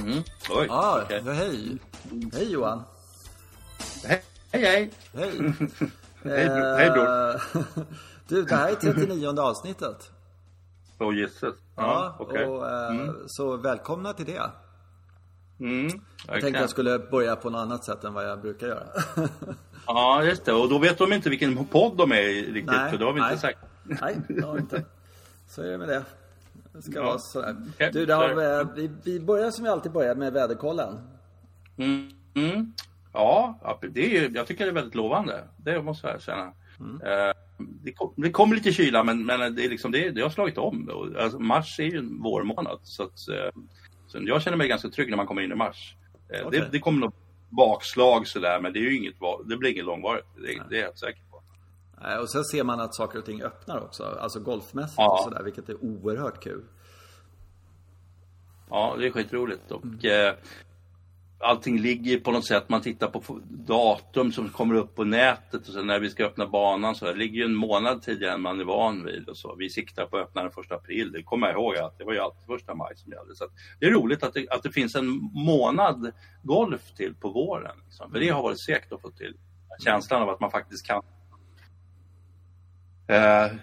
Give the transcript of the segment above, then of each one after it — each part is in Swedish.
Mm. Oj, Ja, okej. hej. Hej Johan. Hej, hej. Hej, Hej. hej, bror. hej bror. Eh, Du, det här är 39 avsnittet. Åh gisses. Ja, okej. och, eh, så välkomna till det. Mm, Jag tänkte verkligen. jag skulle börja på något annat sätt än vad jag brukar göra. Ja, just det. Och då vet de inte vilken podd de är i riktigt, Nej, för det har vi nej. inte sagt. Nej, det har vi inte. Så är det med det. Det ska Ja. vara sådär. Okej, Du, har, eh, vi, vi börjar som vi alltid börjar med väderkollen. Mm. Mm. Ja, det är, jag tycker det är väldigt lovande. Det måste jag erkänna. Mm. Eh, det, kom, det kommer lite kyla, men, men det, är liksom, det, det har slagit om. Alltså, mars är ju en vårmånad. Så, att, eh, så jag känner mig ganska trygg när man kommer in i mars. Eh, Okej. det, det kommer nog bakslag sådär, men det, är ju inget, det blir inget långvarigt. Det, det är helt säker på. Eh, Och sen ser man att saker och ting öppnar också. Alltså golfmässigt Ja. och sådär, vilket är oerhört kul. Ja, det är skitroligt. Och, eh, allting ligger på något sätt. Man tittar på datum som kommer upp på nätet och sen när vi ska öppna banan så det ligger ju en månad tidigare än man är van vid. Och så. Vi siktar på att öppna den första april. Det kommer jag ihåg att det var ju alltid första maj som gällde. Så det är roligt att det, att det finns en månad golf till på våren. Liksom. För det har varit segt att få till. Känslan av att man faktiskt kan Eh,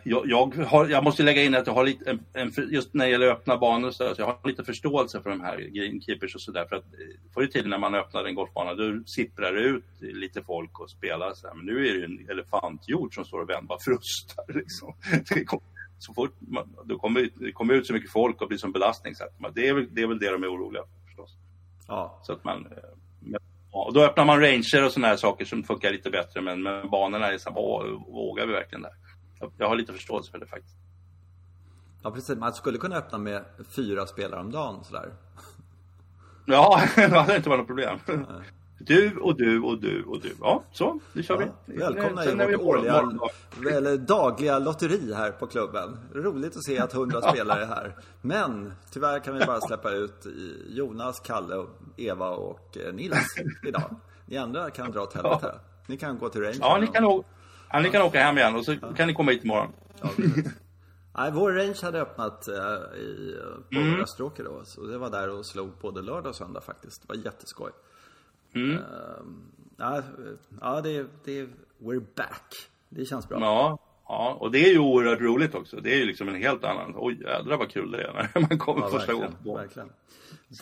jag, jag, har, jag måste lägga in att jag har lite, en, en, just när det gäller öppna banor så, så jag har lite förståelse för de här greenkeepers och sådär. För att eh, förr i tiden när man öppnade en golfbana då sipprar det ut lite folk och spelar så här. Men nu är det ju en elefantjord som står och vänder bara frustar liksom. Kom, så fort man, då kommer, det kommer ut så mycket folk och blir som belastning. Så att man, det, är väl, det är väl det de är oroliga för förstås. Ja, Så att man, eh, ja, och då öppnar man ranger och sådana här saker som funkar lite bättre. Men, men banorna är så här, "Åh, vågar vi verkligen det? Jag, jag har lite förståelse för det faktiskt. ja precis. Man skulle kunna öppna med fyra spelare om dagen sådär. Ja, det hade inte varit något problem. Du och du och du och du. Ja, så, nu kör Ja, vi. välkomna i Sen vi vårt årliga, eller dagliga lotteri här på klubben. Roligt att se att hundra spelare är här. Men tyvärr kan vi bara släppa ut i Jonas, Kalle, Eva och eh, Nils idag. Ni andra kan dra åt helvete. Ni kan gå till Range. Ja, ni kan, å- ja, ni kan åka hem igen och så kan ni komma hit imorgon. Ja. Nej, vår range hade öppnat eh, i, på Mm. Österåker då. Så det var där och slog både lördag och söndag faktiskt. Det var jätteskoj. Mm. Eh, ja, ja det, det, we're back. Det känns bra. Ja, ja, och det är ju oerhört roligt också. Det är ju liksom en helt annan... Oj, jädrar vad kul det är när man kommer Ja, första gången. verkligen.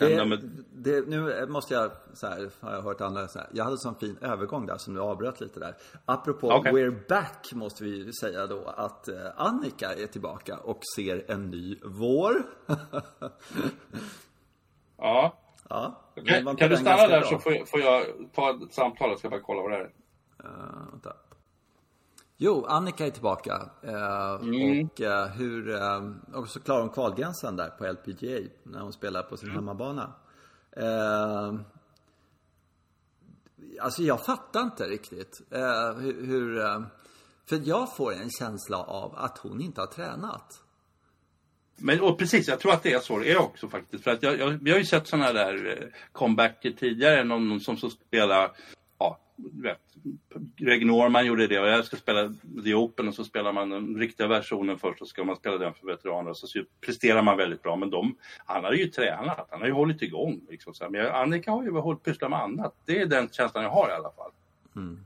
Det, nummer- det, nu måste jag, så här, har jag hört andra så här, jag hade sån fin övergång där som du avbröt lite där. Apropå Okej. we're back måste vi ju säga då att eh, Annika är tillbaka och ser en ny vår. Ja. ja, Kan, kan du stanna där bra? så får jag, får jag ta ett samtal. Jag ska bara kolla vad det är. Eh, vänta. Jo, Annika är tillbaka. Eh, Mm. Och eh, hur, eh, och så klarar hon kvalgränsen där på LPGA när hon spelar på Mm. sin hemmabana. Eh, alltså jag fattar inte riktigt hur, för jag får en känsla av att hon inte har tränat. Men och precis, jag tror att det är så det är också faktiskt. För att jag, jag, vi har ju sett sådana där comebacker tidigare. Någon, någon som så spelar, ja, vet. Greg Norman gjorde det och jag ska spela The Open och så spelar man den riktiga versionen först och så ska man spela den för veteraner och så, presterar man väldigt bra. Men de, han har ju tränat, han har ju hållit igång. Liksom, så. Men Annika har ju hållit pysslat med annat. Det är den känslan jag har i alla fall.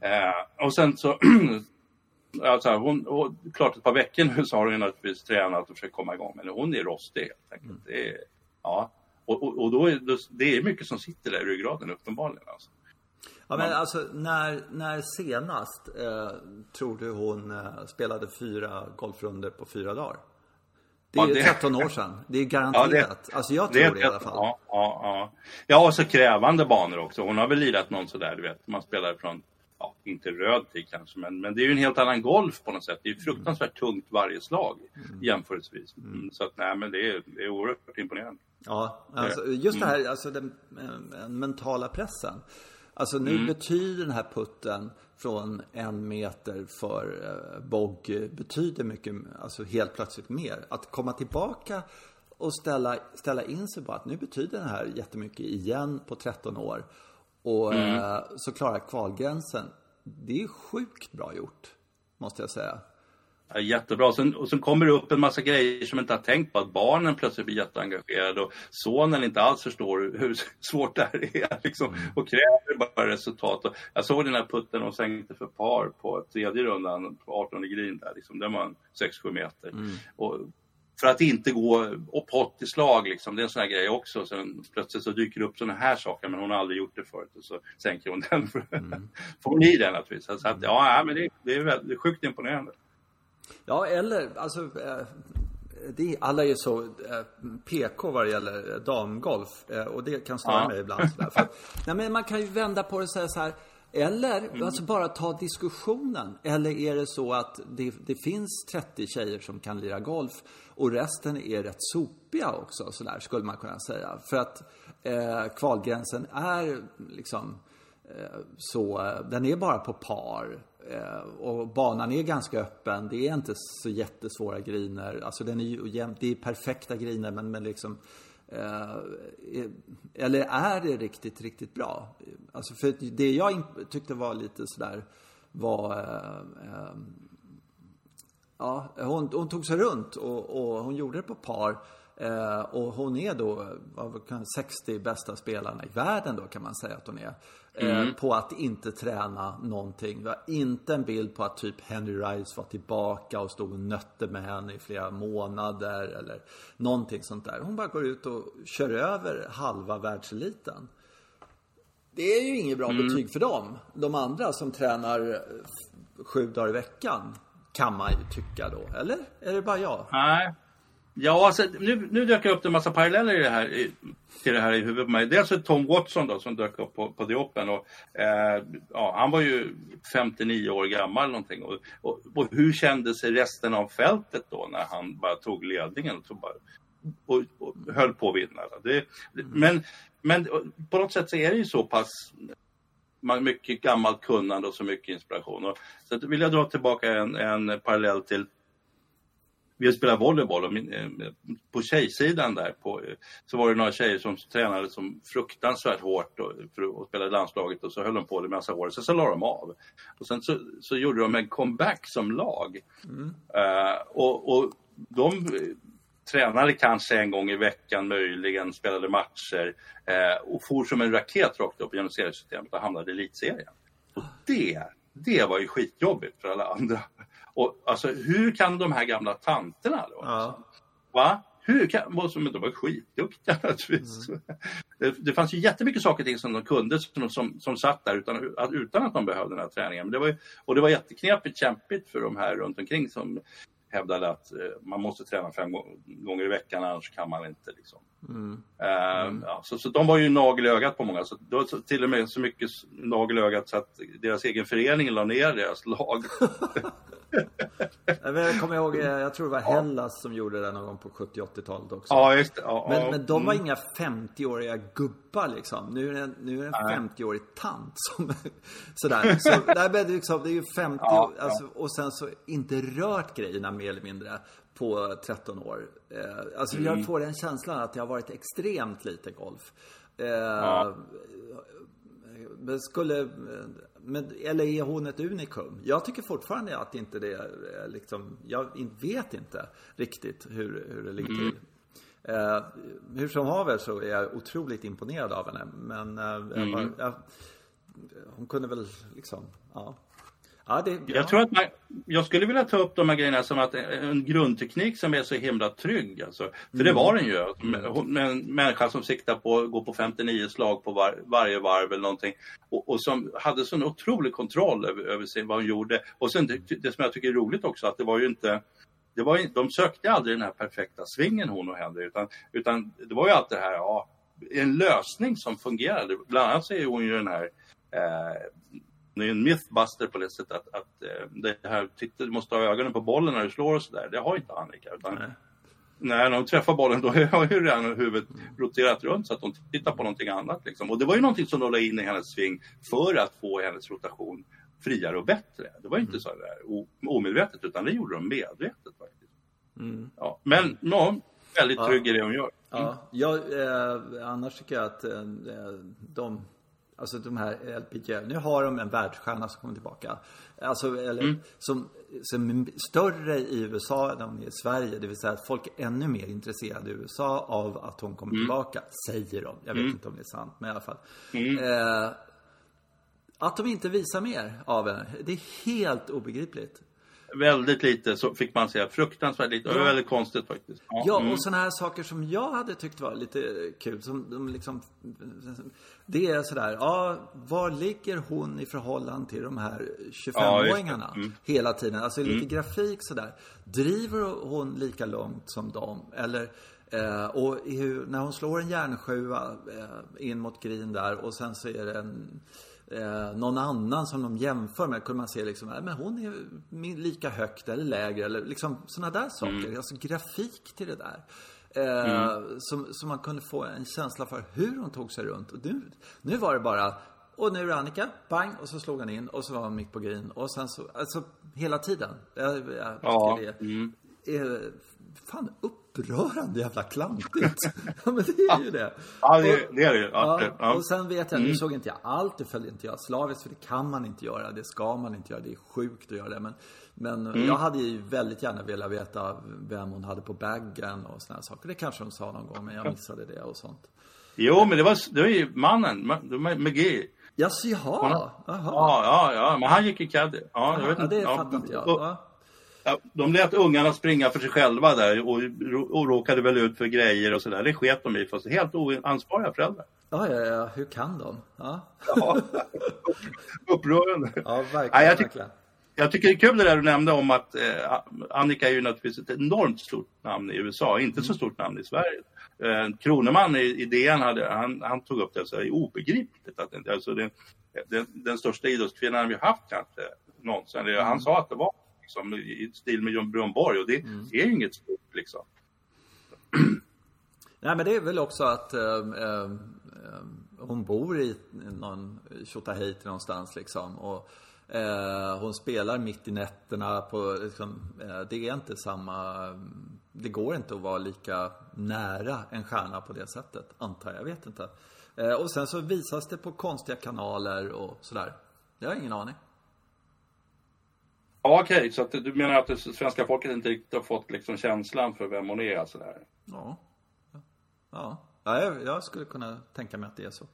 Eh, och sen så Alltså, hon, hon, klart ett par veckor nu så har hon ju naturligtvis tränat och försökt komma igång. Men hon är rostig helt enkelt. Det är, ja. Och, och, och då är det är mycket som sitter där i ryggraden uppenbarligen. Alltså. Ja, men alltså när, när senast eh, tror du hon eh, spelade fyra golfrunder på fyra dagar? Det är Ja, ju det- 13 år sedan. Det är garanterat. alltså jag tror det, i alla fall. Ja, ja, ja. ja, och så krävande banor också. Hon har väl lirat någon sådär, du vet. Man spelar från, ja, inte röd tid kanske, men, men det är ju en helt annan golf på något sätt. Det är ju fruktansvärt tungt varje slag jämförelsevis. Mm, så att nej, men det är, det är oerhört imponerande. Ja, alltså, just det här, alltså den, eh, mentala pressen. Alltså nu betyder den här putten från en meter för eh, bogg betyder mycket, alltså helt plötsligt mer. Att komma tillbaka och ställa, ställa in sig på att nu betyder den här jättemycket igen på 13 år. Och eh, så klara kvalgränsen. Det är sjukt bra gjort, måste jag säga. Ja, jättebra. Sen, och sen kommer det upp en massa grejer som inte har tänkt på. Att barnen plötsligt blir jätteengagerade och sonen inte alls förstår hur svårt det här är. Liksom, mm. och kräver bara resultat. Och jag såg den här putten och sänkte för par på tredje rundan på 18 green där. Liksom, den var 6-7 meter. Mm. Och för att inte gå på 80 slag liksom. Det är en sån här grej också. Sen plötsligt så dyker det upp såna här saker men hon har aldrig gjort det förut och så sänker hon den. Mm. Får hon i den naturligtvis. Så att, ja, men det, det är väldigt, sjukt imponerande. Ja, eller alltså eh, det, alla är så eh, PK vad det gäller damgolf eh, och det kan störa ja. mig ibland. Sådär. För, nej, men man kan ju vända på det och säga så här eller mm. alltså bara ta diskussionen. Eller är det så att det, det, finns 30 tjejer som kan lira golf och resten är rätt sopiga också, så där skulle man kunna säga. För att eh, kvalgränsen är liksom eh, så, den är bara på par. Eh, och banan är ganska öppen. Det är inte så jättesvåra griner. Alltså den är ju det är perfekta griner men, men liksom Eh, eller är det riktigt, riktigt bra? Alltså för det jag tyckte var lite sådär var eh, eh, Ja, hon, hon, tog sig runt och, och, hon gjorde det på par. Eh, och hon är då 60 bästa spelarna i världen då kan man säga att hon är. Eh, mm. På att inte träna någonting. Vi har inte en bild på att typ Henry Rice var tillbaka och stod och nötte med henne i flera månader eller någonting sånt där. Hon bara går ut och kör över halva världseliten. Det är ju inget bra mm. betyg för dem. De andra som tränar sju dagar i veckan. Kan man ju tycka då. Eller? Är det bara jag? Nej. Ja, alltså, nu, nu dök det upp en massa paralleller i det här, i, till det här i huvudet på mig. Dels är Tom Watson då, som dök upp på, på The Open. Och, eh, ja, han var ju 59 år gammal någonting. Och, och, och, hur kände sig resten av fältet då när han bara tog ledningen och, tog bara, och, och höll på att vinna? Det, men, men på något sätt så är det ju så pass mycket gammalt kunnande och så mycket inspiration. Och, så vill jag dra tillbaka en, en parallell till vi spelade volleyboll och min, eh, på tjejsidan där på, så var det några tjejer som tränade som fruktansvärt hårt och, för att spela i landslaget och så höll de på det massa år. Sen så la de av. Och sen så, så gjorde de en comeback som lag. Mm. Uh, och, och de tränade kanske en gång i veckan möjligen, spelade matcher uh, och for som en raket rakt upp genom seriesystemet och hamnade i elitserien. Och det, det var ju skitjobbigt för alla andra. Och alltså hur kan de här gamla tanterna då? Ja. Va? Hur kan, de var skitduktiga naturligtvis. Mm. Det, det fanns ju jättemycket saker och ting som de kunde som, som, som satt där utan, utan att de behövde den här träningen. Men det var ju, och det var jätteknepigt, kämpigt för de här runt omkring som hävdade att eh, man måste träna fem gånger i veckan annars kan man inte. Liksom. Mm. Mm. ja, så, så de var ju nagel i ögat på många. Så det var till och med så mycket nagel i ögat så att deras egen förening la ner deras lag. jag kommer ihåg, eh, jag tror det var Hellas som gjorde det någon gång på 70-80-talet också. Ja, just det. Ja, men, men de var mm. inga 50-åriga gubbar liksom. Nu är det en, nu är en 50-årig tant som sådär. Så, där det, liksom, det är ju 50 ja, alltså, och sen så inte rört grejerna mer eller mindre på 13 år. Eh, alltså mm. jag får den känslan att det har varit extremt lite golf. Eh, ja. Skulle men, eller är hon ett unikum? Jag tycker fortfarande att inte det är liksom, jag vet inte riktigt hur, hur det ligger mm. till. Eh, hur som haver så är jag otroligt imponerad av henne. Men eh, mm. jag, jag, hon kunde väl liksom, ja. Ja, det, ja. Jag tror att man, jag skulle vilja ta upp de här grejerna som att en grundteknik som är så himla trygg. Alltså. För mm. det var den ju. En människa som siktar på att gå på 59 slag på var, varje varv eller någonting. Och, och som hade sån otrolig kontroll över, över sig, vad hon gjorde. Och sen det, det, som jag tycker är roligt också att det var ju inte det var, de sökte aldrig den här perfekta svingen hon och Henry utan, utan det var ju alltid det här, ja, en lösning som fungerade. Bland annat så är hon ju den här eh, det är en mythbuster på det sättet att, att eh, det här, titta, du måste ha ögonen på bollen när du slår och sådär. Det har inte Annika. Utan, Nej. när de träffar bollen då har ju redan huvudet roterat runt så att de tittar på någonting annat. Liksom. Och det var ju någonting som de la in i hennes sving för att få hennes rotation friare och bättre. Det var inte mm. så där omedvetet utan det gjorde de medvetet faktiskt. Mm. Ja. Men no, väldigt trygg ja. i det hon gör. Mm. Ja, jag, eh, annars tycker jag att eh, de Alltså de här LPGA. Nu har de en världsstjärna som kommer tillbaka. Alltså, eller som, som är större i USA än de är i Sverige. Det vill säga att folk är ännu mer intresserade i USA av att hon kommer tillbaka. Säger de. Jag vet inte om det är sant, men i alla fall. Eh, att de inte visar mer av henne. Det är helt obegripligt. Väldigt lite så fick man säga. Fruktansvärt lite. Det var väldigt konstigt faktiskt. Ja, mm. och sådana här saker som jag hade tyckt var lite kul. Som de liksom, det är sådär, ja, var ligger hon i förhållande till de här 25-åringarna? Mm. Hela tiden. Alltså lite grafik sådär. Driver hon lika långt som dem? Eller, eh, och hur, när hon slår en järnsjua eh, in mot green där och sen så är det en eh, någon annan som de jämför med kunde man se liksom, äh, men hon är lika högt eller lägre eller liksom sådana där saker. Alltså grafik till det där. Eh, som, som man kunde få en känsla för hur hon tog sig runt. Och nu, nu var det bara, och nu är Annika, bang, och så slog han in och så var han mitt på green. Och sen så, alltså hela tiden. Jag, jag Ja, det är fan upprörande jävla klantigt. ja men det är ju det. Ja, det, Och- det är det ju. Ja, Ja, och sen vet jag, nu såg inte jag allt, det följde inte jag slaviskt, för det kan man inte göra, det ska man inte göra, det är sjukt att göra det. Men, men jag hade ju väldigt gärna velat veta vem hon hade på baggen och här saker. Det kanske de sa någon gång, men jag missade det och sånt. Jo, men det var, det var ju mannen, det McGee. Jaså, jaha, jaha. Ja, ja, ja, men han gick i caddy. Ja, jag vet Ja, inte. det Ja, fattar inte jag. och- de lät ungarna springa för sig själva där och, och råkade väl ut för grejer och sådär. Det sket de i, fast helt oansvariga föräldrar. Ja, ja, ja, hur kan de? Ja, Ja. Upprörande. ja verkligen. Ja, jag tyck- verkligen. Jag tycker det är kul det där du nämnde om att eh, Annika är ju naturligtvis ett enormt stort namn i USA, inte så stort namn i Sverige. Eh, Kroneman i, i DN hade, han, han tog upp det, så det är obegripligt att alltså det, den, den största idrottskvinnan vi haft kanske någonsin. Det- Han sa att det var liksom, i stil med John Björn Borg och det är ju inget stort liksom. Nej men det är väl också att eh, eh, hon bor i någon Tjotahejti någonstans liksom. Och eh, hon spelar mitt i nätterna på liksom, det är inte samma, det går inte att vara lika nära en stjärna på det sättet, antar jag. Jag vet inte. Och sen så visas det på konstiga kanaler och sådär. Jag har ingen aning. Ja, okej, så att du menar att det svenska folket inte riktigt har fått liksom känslan för vem hon är alltså där. Ja. Ja, ja jag, jag skulle kunna tänka mig att det är så.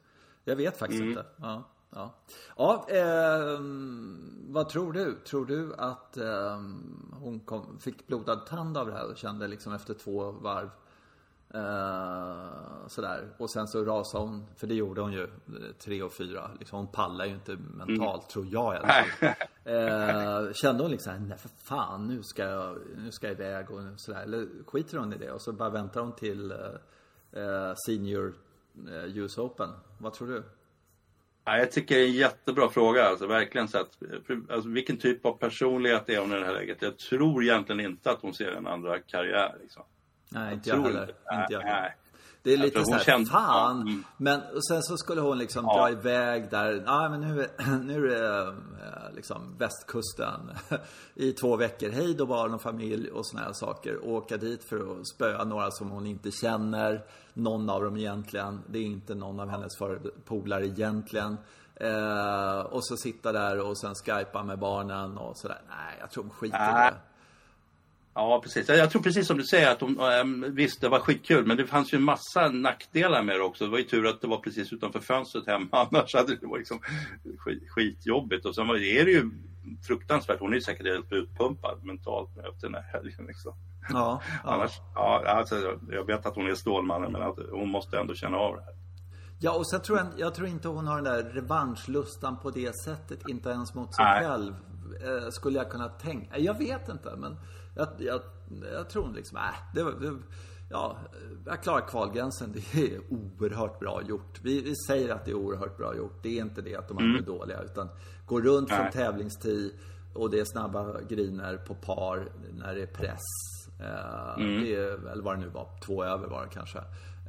Jag vet faktiskt inte. Ja, ja. ja ehm, vad tror du? Tror du att ehm, hon kom, fick blodad tand av det här och kände liksom efter två varv eh, sådär. Och sen så rasade hon, för det gjorde hon ju, eh, tre och fyra. Liksom, hon pallar ju inte mentalt, tror jag i alla. Eh, kände hon liksom, nej för fan, nu ska jag, nu ska jag iväg och sådär. Eller skiter hon i det och så bara väntar hon till eh, Senior US Open. Vad tror du? Ja, jag tycker det är en jättebra fråga. Alltså, verkligen så att, alltså, vilken typ av personlighet är hon i det här läget? Jag tror egentligen inte att hon ser en andra karriär. Liksom. Nej, inte jag tror heller. inte. Jag heller. Det är Jag lite såhär, kände- fan. mm. Men och sen så skulle hon liksom Ja. dra iväg där. Ja, men nu, nu är det eh, liksom västkusten i två veckor. Hej då barn och familj och såna här saker. Och åka dit för att spöa några som hon inte känner. Någon av dem egentligen. Det är inte någon av hennes polare egentligen. Eh, och så sitta där och sen skypa med barnen och sådär. Nej, jag tror hon skiter i det. Ja, precis. Jag tror precis som du säger att hon, ähm, visst det var skitkul men det fanns ju en massa nackdelar med det också. Det var ju tur att det var precis utanför fönstret hemma annars hade det varit liksom skit, skitjobbigt. Och sen var, är det ju fruktansvärt. Hon är ju säkert helt utpumpad mentalt efter den här helgen liksom. Ja, ja. Annars, ja, alltså, jag vet att hon är Stålmannen men att hon måste ändå känna av det här. Ja, och sen tror jag, jag tror inte hon har den där revanschlustan på det sättet. Inte ens mot sig Nej. själv. Eh, skulle jag kunna tänka. Jag vet inte, men jag, jag, jag tror liksom, äh, det, det, ja, jag klarar kvalgränsen. Det är oerhört bra gjort. Vi, vi säger att det är oerhört bra gjort. Det är inte det att de andra är dåliga. Utan gå runt från Nej. tävlingstid och det är snabba griner på par när det är press. Eh, Det är, eller vad det nu var, två över var det kanske. Eh,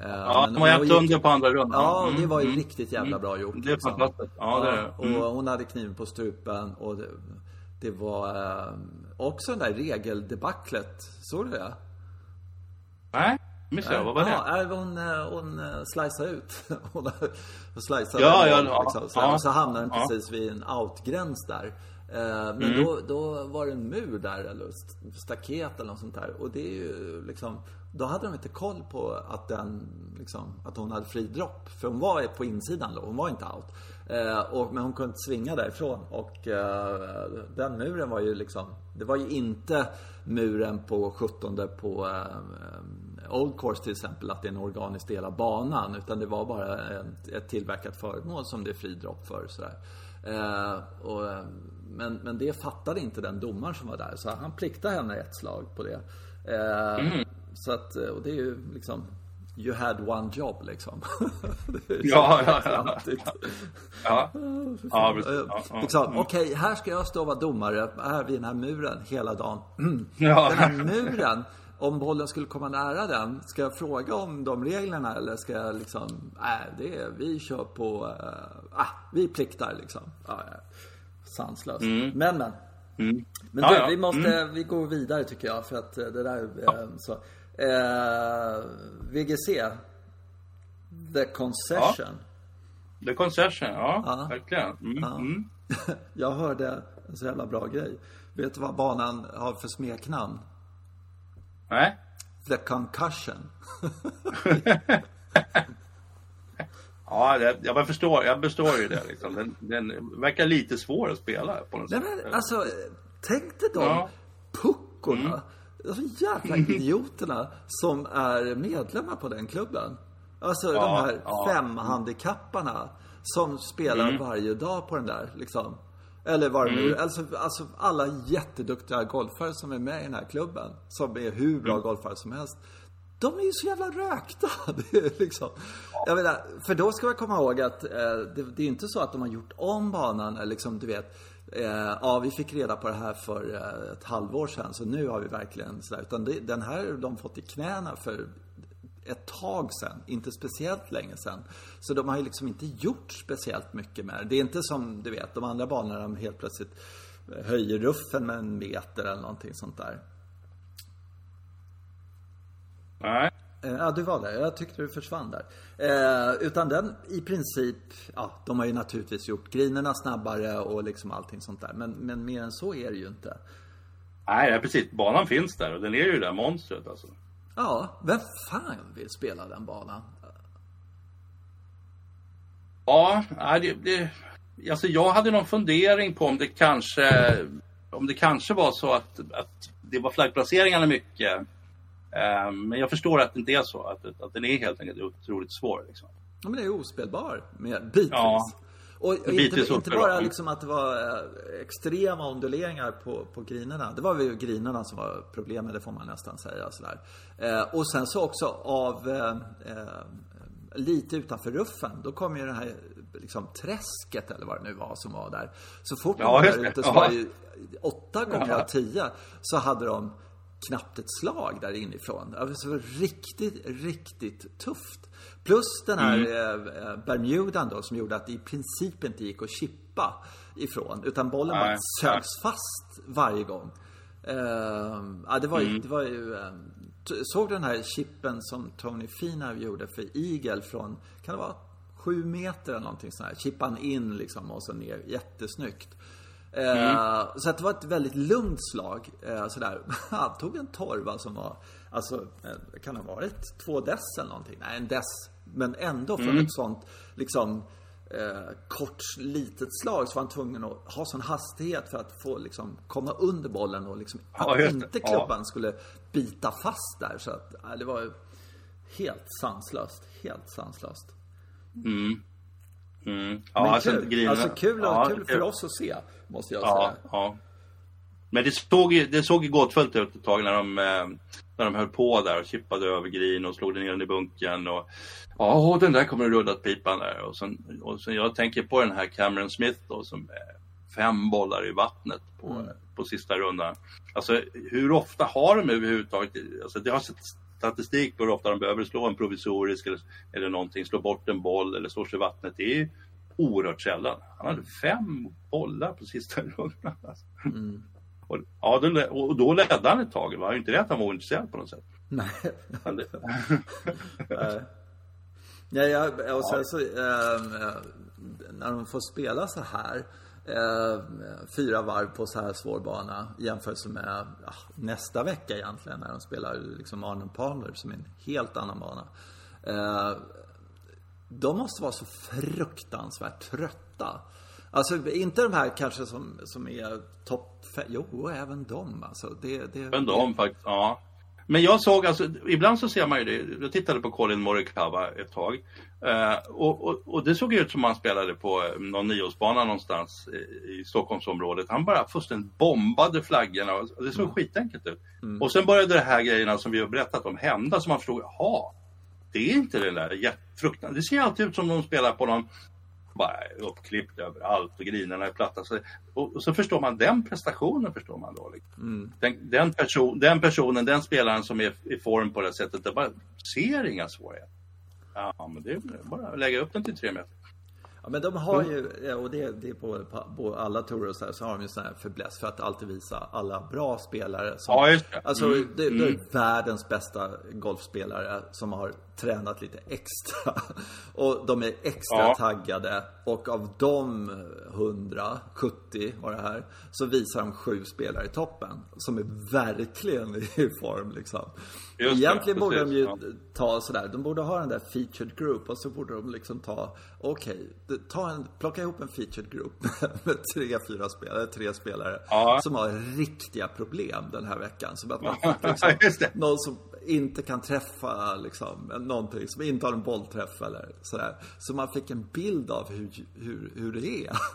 Ja, men de var gick- under på andra rundan. Ja, och det Mm, var ju mm. riktigt jävla bra gjort. Det är fantastiskt. Ja, det är det. Mm. Och hon hade kniven på strupen och det, det var eh, också den där regeldebaclet. Såg du det? Nej, Missade jag, vad var det? Ja, hon, eh, hon eh, sliceade ut. Hon sliceade Ja, ja, ja, liksom. så, ja. så hamnade den precis vid en outgräns där. Eh, Men Mm. då, då var det en mur där, eller st- staket eller något sånt där. Och det är ju liksom, då hade de inte koll på att den, liksom, att hon hade fri dropp. För hon var på insidan då, hon var inte out. Eh, och, men hon kunde inte svinga därifrån. Och eh, den muren var ju liksom, det var ju inte muren på 17 på eh, Old Course till exempel, att det är en organisk del av banan. Utan det var bara ett, ett tillverkat föremål som det är fri dropp för. Sådär. Eh, och, eh, men, men det fattade inte den domaren som var där. Så han pliktade henne ett slag på det. Eh, Så att, eh, och det är ju liksom You had one job liksom. Ja, ja, ja. klantigt. Ja, ja. Eh, Ja, ja. Liksom, Okej, här ska jag stå och vara domare här vid den här muren hela dagen. Ja. Den här muren, om bollen skulle komma nära den, ska jag fråga om de reglerna eller ska jag liksom, nej, det är, vi kör på, ah, vi pliktar liksom. Ja, ja. Sanslöst. Men, men. Men Mm. Ja, du, ja. vi måste, vi går vidare tycker jag, för att eh, det där, eh, så. Eh, VGC, The Concession. The Concession, ja, Ja. verkligen. Mm, mm. Jag hörde en så jävla bra grej. Vet du vad banan har för smeknamn? Nej? The Concussion. Ja, det, jag förstår, jag förstår ju det liksom. Den, den verkar lite svår att spela på något Nej sätt. men alltså, tänk dig de Ja. puckorna. Alltså jävla idioterna som är medlemmar på den klubben. Alltså Ja, de här ja. femhandikapparna som spelar varje dag på den där liksom. Eller vad det nu alltså, alltså alla jätteduktiga golfare som är med i den här klubben. Som är hur bra golfare som helst. De är ju så jävla rökta. Det är liksom, jag menar, för då ska man komma ihåg att eh, det, det är inte så att de har gjort om banan. Eh, liksom, du vet, eh, ja vi fick reda på det här för eh, ett halvår sedan så nu har vi verkligen sådär. Utan det, den här har de fått i knäna för ett tag sedan, inte speciellt länge sedan. Så de har ju liksom inte gjort speciellt mycket med det. Det är inte som, du vet, de andra banorna de helt plötsligt eh, höjer ruffen med en meter eller någonting sånt där. Nej. Eh, Ja, du var där. Jag tyckte du försvann där. Eh, utan den i princip, ja, de har ju naturligtvis gjort grinerna snabbare och liksom allting sånt där. Men, men mer än så är det ju inte. Nej, precis. Banan finns där och den är ju det där monstret alltså. Ja, vem fan vill spela den banan? Ja, det, det, alltså jag hade någon fundering på om det kanske, om det kanske var så att, att det var flaggplaceringarna mycket. Eh, men jag förstår att det inte är så, att, att den är helt enkelt otroligt svår. Liksom. Ja, men det är ospelbar med bitvis. Ja. Och, och inte, inte bara liksom att det var eh, extrema onduleringar på, på grinerna. Det var väl grinerna som var problemet, det får man nästan säga. Sådär. Eh, och sen så också av eh, eh, lite utanför ruffen, då kom ju det här liksom, träsket eller vad det nu var som var där. Så fort Ja, de var just där ute så Ja. var det ju åtta gånger Ja. av tio så hade de knappt ett slag där inifrån. Alltså, det var riktigt, riktigt tufft. Plus den här Mm. eh, eh, Bermudan då som gjorde att det i princip inte gick att chippa ifrån. Utan bollen Nej, bara sögs fast varje gång. Eh, ja, det var Mm. ju, det var ju eh, t- Såg du den här chippen som Tony Finau gjorde för Eagle från, kan det vara sju meter eller någonting sånt här. Chippan in liksom och så ner. Jättesnyggt. Eh, Så att det var ett väldigt lugnt slag. Eh, sådär. Han tog en torva som var, alltså, eh, kan ha varit två dess eller någonting? Nej, en dess. Men ändå från ett sånt, liksom, eh, kort, litet slag så var han tvungen att ha sån hastighet för att få liksom komma under bollen och liksom Ja, att inte Ja. klubban skulle bita fast där. Så att, ja, det var helt sanslöst. Helt sanslöst. Mm. Men Ja, alltså, kul. grejerna- Alltså kul, ja, kul för oss att se, måste jag Ja, säga. ja. Men det såg, det såg gåtfullt ut ett tag när de, eh, när de höll på där och chippade över green och slog ner den i bunken. Och, ja, den där kommer att rulla åt pipan där. Och sen, och sen jag tänker på den här Cameron Smith då som fem bollar i vattnet på, Mm. på sista rundan. Alltså hur ofta har de överhuvudtaget, alltså det har sett statistik på hur ofta de behöver slå en provisorisk eller, eller någonting, slå bort en boll eller slå sig i vattnet. Det är oerhört sällan. Han hade fem bollar på sista rundan. Alltså. Och, ja, då, och då ledde han ett tag. Det var ju inte det att han var ointresserad på något sätt. Nej. Det, Ja, ja, och sen så, eh, när de får spela så här eh, fyra varv på så här svår bana i jämförelse med ja, nästa vecka egentligen när de spelar liksom Arnold Palmer som är en helt annan bana. Eh, de måste vara så fruktansvärt trötta. Alltså inte de här kanske som, som är topp jo även de alltså. Det, det, även de faktiskt, ja. Men jag såg alltså, ibland så ser man ju det. Jag tittade på Colin Morikawa ett tag. Eh, och, och, och, det såg ut som han spelade på eh, någon nioårsbana någonstans i, i Stockholmsområdet. Han bara fullständigt bombade flaggorna. Det såg mm. skitenkelt ut. Mm. Och sen började det här grejerna som vi har berättat om hända. Så man förstod, jaha, det är inte den där fruktan. Det ser alltid ut som de spelar på någon bara uppklippt överallt och grinerna är platta. Så, och, och, så förstår man den prestationen förstår man då. Liksom. Mm. Den, den, person, den personen, den spelaren som är i form på det sättet, det bara ser inga svårigheter. Ja, men det är bara att lägga upp den till tre meter. Ja, men de har ju, och det, det är på, på alla tourer så, här, så har de ju sån här förbläss för att alltid visa alla bra spelare. Som, ja, just det. Alltså, mm. det, det är mm. världens bästa golfspelare som har tränat lite extra. Och de är extra ja. taggade. Och av de 170, var det här, så visar de sju spelare i toppen. Som är verkligen i form liksom. Just Egentligen det, borde de ju ja. ta sådär, de borde ha den där featured group och så borde de liksom ta, okej, okay, plocka ihop en featured group med tre, fyra spelare, tre spelare ja. som har riktiga problem den här veckan. Som att man liksom, någon som inte kan träffa liksom, någonting, som inte har en bollträff eller sådär. Så man fick en bild av hur, hur, hur det är.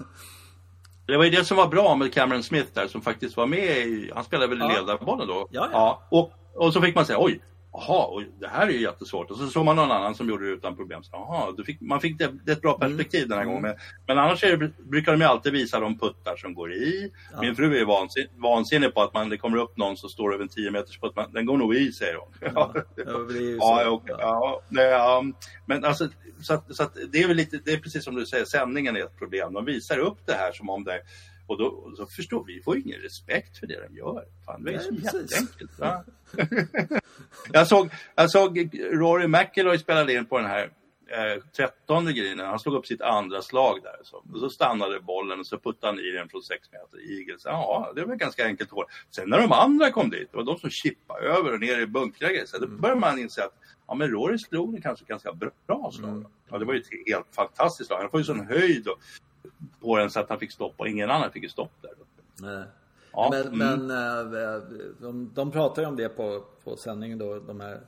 Det var ju det som var bra med Cameron Smith där som faktiskt var med i, han spelade väl ja. ledarbollen då? Ja, ja. ja. Och och så fick man säga oj, jaha, det här är ju jättesvårt. Och så såg man någon annan som gjorde det utan problem. Så, aha, fick, man fick det, det ett bra mm. perspektiv mm. den här gången. Men, men annars är det, brukar de ju alltid visa de puttar som går i. Ja. Min fru är vansin, vansinnig på att man, det kommer upp någon som står över en 10 meters putt. Man, den går nog i, säger hon. Ja, ja, okay, ja, ja, Men alltså, så, att, så att det är väl lite, det är precis som du säger, sändningen är ett problem. De visar upp det här som om det och då, och så förstår vi, får ingen respekt för det de gör. Fan, det är så jätteenkelt. Ja. jag, såg, jag såg Rory McIlroy spelade in på den här eh, trettonde grinen. Han slog upp sitt andra slag där. Så, och så stannade bollen och så puttade han i den från sex meter. Eagles. Ja, det var ganska enkelt hål. Sen när de andra kom dit, det var de som chippade över och ner i bunkrar. Så då mm. började man inse att ja, men Rory slog det kanske ganska bra slag. Mm. Ja, det var ju ett helt fantastiskt slag. Han får ju sån höjd och på den så att han fick stopp och ingen annan fick stopp där. Nej. Ja, men, mm. men eh, de, de pratar ju om det på, på sändningen då. De, här,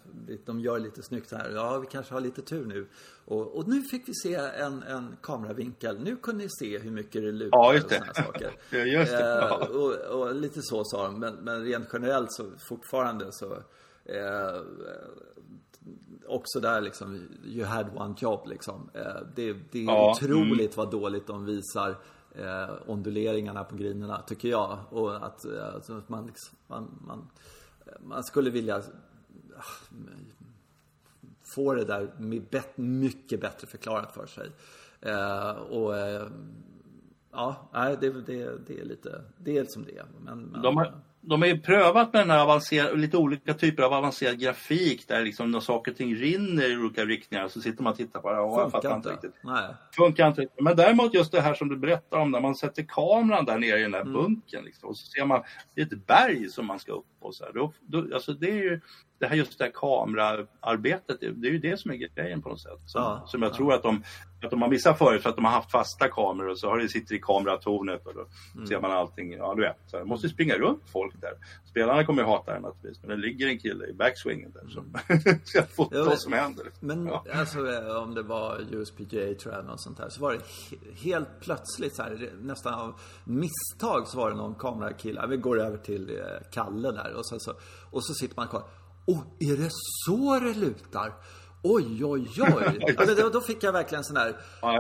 de gör lite snyggt så här. Ja, vi kanske har lite tur nu. Och, och nu fick vi se en, en kameravinkel. Nu kunde ni se hur mycket det lutar ja, just det. och sådana saker. ja, just det. Ja. Eh, och, och, lite så sa de. Men, men rent generellt så fortfarande så eh, också där liksom, you had one job liksom. Eh, det, det är ja, otroligt mm. vad dåligt de visar eh, onduleringarna på grinerna, tycker jag. Och att alltså, man, liksom, man, man, man skulle vilja ah, få det där mycket bättre förklarat för sig. Eh, och eh, ja, det, det, det är lite, det är som det är. Men, men, de har de har ju prövat med den här avancerade, lite olika typer av avancerad grafik där liksom när saker och ting rinner i olika riktningar så sitter man och tittar på det och Funkar inte riktigt. Nej. Funkar inte riktigt. Men däremot just det här som du berättar om när man sätter kameran där nere i den där mm. bunken liksom, och så ser man det är ett berg som man ska upp på. Så här. Då, då, alltså det är ju det här just det här kameraarbetet, det är ju det som är grejen på något sätt. Som, ja, som jag ja. tror att de, att de har vissa förut för att de har haft fasta kameror och så har det sitter i kameratornet och då mm. ser man allting. Ja, du vet. Så det måste springa runt folk där. Spelarna kommer ju hata det naturligtvis, men det ligger en kille i backswingen där som mm. ska fota vad som händer. Men ja. alltså om det var USPGA tror jag, något sånt här, så var det helt plötsligt så här, nästan av misstag så var det någon kamerakille, vi går över till eh, Kalle där och så, så, och så sitter man kvar. Oh, är det så det lutar? Oj, oj, oj. alltså, då, då, fick jag verkligen sån här,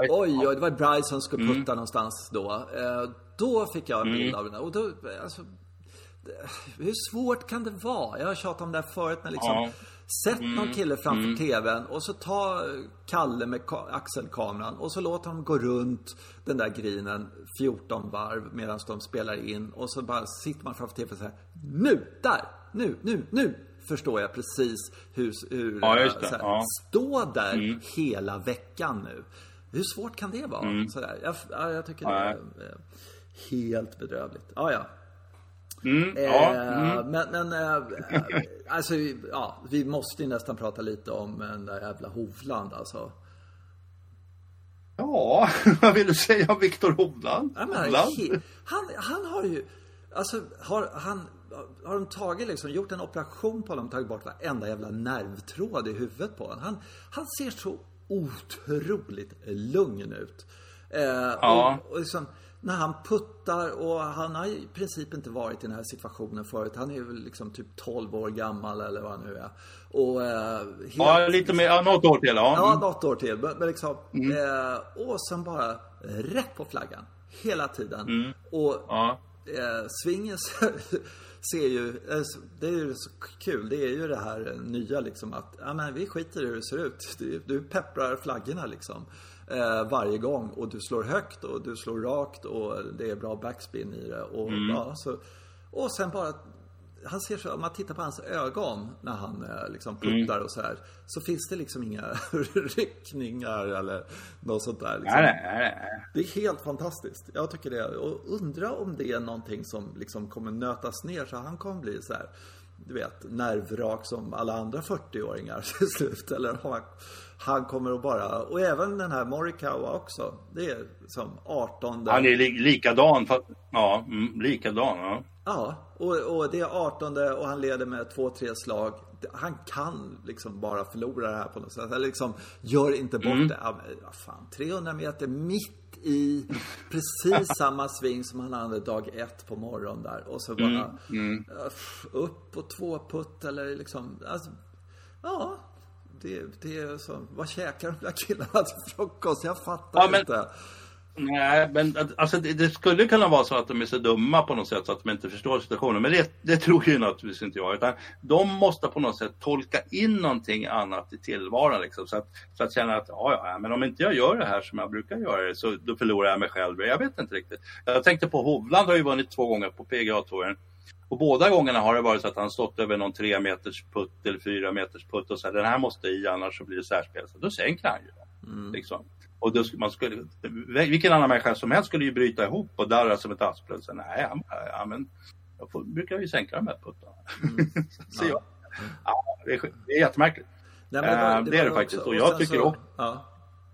oj, oj, det var Bryce som skulle putta mm. någonstans då. Eh, då fick jag en bild mm. av den. Och då, alltså, hur svårt kan det vara? Jag har tjatat om det här förut, men liksom, ja. Sätt någon kille framför TVn och så ta Kalle med ka- axelkameran och så låt honom gå runt den där grinen 14 varv medan de spelar in och så bara sitter man framför TVn och säger Nu! Där! Nu, nu, nu! Förstår jag precis hur... hur Ja, just det. så här, Ja. Stå där hela veckan nu. Hur svårt kan det vara? Sådär. Jag, ja, jag tycker det är eh, helt bedrövligt. Ja, ja. Mm, ja, Eh, Men, men eh, alltså, ja, vi måste ju nästan prata lite om den där jävla Hovland alltså. ja, vad vill du säga om Viktor Hovland? Hovland? he, han, han har ju, alltså har han, har de tagit liksom, gjort en operation på honom, tagit bort varenda jävla nervtråd i huvudet på honom. Han, han ser så otroligt lugn ut. Eh, Ja. och, och liksom, när han puttar och han har i princip inte varit i den här situationen förut. Han är väl liksom typ 12 år gammal eller vad han nu är. Och eh, helt, Ja, lite mer, ja, något år till. Ja. Ja, Mm. något år till. Men, men liksom, eh, och sen bara rätt på flaggan. Hela tiden. Och Ja. eh, svingen ser, ju, eh, det är ju så kul. Det är ju det här nya liksom att, ja men vi skiter i hur det ser ut. Du, du pepprar flaggorna liksom. Eh, varje gång och du slår högt och du slår rakt och det är bra backspin i det. Och, ja, så, och sen bara han ser så, om man tittar på hans ögon när han eh, liksom puttar och så här. Så finns det liksom inga ryckningar eller något sånt där. Liksom. Nej, nej, nej. Det är helt fantastiskt. Jag tycker det. Och undra om det är någonting som liksom kommer nötas ner så han kommer bli så här. Du vet, nervrak som alla andra 40-åringar till slut. Eller han kommer att bara, och även den här Morikawa också. Det är som 18 Han är li likadan, fast, ja, mm, likadan. Ja. Ja, och, och det är 18 och han leder med två, tre slag. Han kan liksom bara förlora det här på något sätt. Eller liksom, gör inte bort det. Ja, men vad fan, 300 meter mitt i precis samma sving som han hade dag ett på morgonen där. Och så bara öff, upp och två putt eller liksom, alltså, ja. Det, det är så, vad käkar de där killarna till frukost? Jag fattar Ja, men- inte. Nej, men alltså, det, det skulle kunna vara så att de är så dumma på något sätt så att de inte förstår situationen. Men det, det tror ju naturligtvis inte jag. Utan de måste på något sätt tolka in någonting annat i tillvaron. Liksom, så, att, så att känna att ja, ja, men om inte jag gör det här som jag brukar göra det, så då förlorar jag mig själv. Jag vet inte riktigt. Jag tänkte på Hovland har ju vunnit två gånger på PGA-touren. Och båda gångerna har det varit så att han stått över någon tre meters putt eller fyra meters putt och så här, den här måste i annars så blir det särspel. Så då sänker han ju den. Liksom. Och då, skulle- man skulle, vilken annan människa som helst skulle ju bryta ihop och darra som ett asplöv. Nej, ja, men jag får, brukar ju sänka de här puttarna. så jag, ja, det, är, det är jättemärkligt. Nej, men var- Eh, det är det faktiskt. också- Och jag sen tycker så, också- Ja.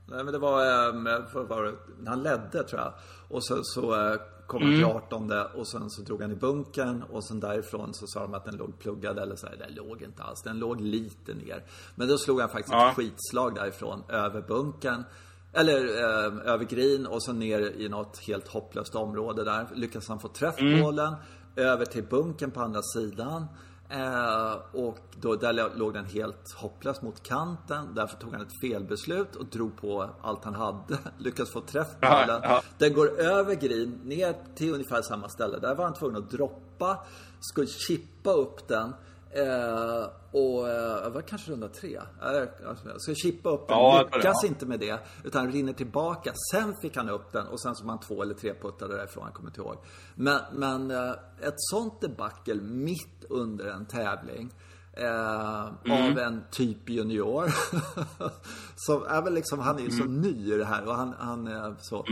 Nej, men det var, ähm, vad var det? han ledde tror jag. Och så, så äh, kom han till Mm. 18 och sen så drog han i bunkern och sen därifrån så sa de att den låg pluggad eller så här. Den låg inte alls, den låg lite ner. Men då slog han faktiskt Ja. ett skitslag därifrån över bunkern. Eller äh, över green och så ner i något helt hopplöst område där. Lyckades han få träff på Mm. bollen. Över till bunkern på andra sidan. Eh, och då, där låg den helt hopplös mot kanten. Därför tog han ett felbeslut och drog på allt han hade. Lyckades få träff på Ja, ja. Den går över green, ner till ungefär samma ställe. Där var han tvungen att droppa, skulle chippa upp den. Eh, och eh, det var kanske runda tre. Eh, så chippa upp den, Ja, jag det, lyckas ja. inte med det. Utan rinner tillbaka. Sen fick han upp den och sen så var han två eller tre puttade därifrån, jag kommer inte ihåg. Men, men eh, ett sånt debacle mitt under en tävling. Eh, Mm. Av en typ junior. som är väl liksom, han är ju så Mm. ny i det här och han, han är så.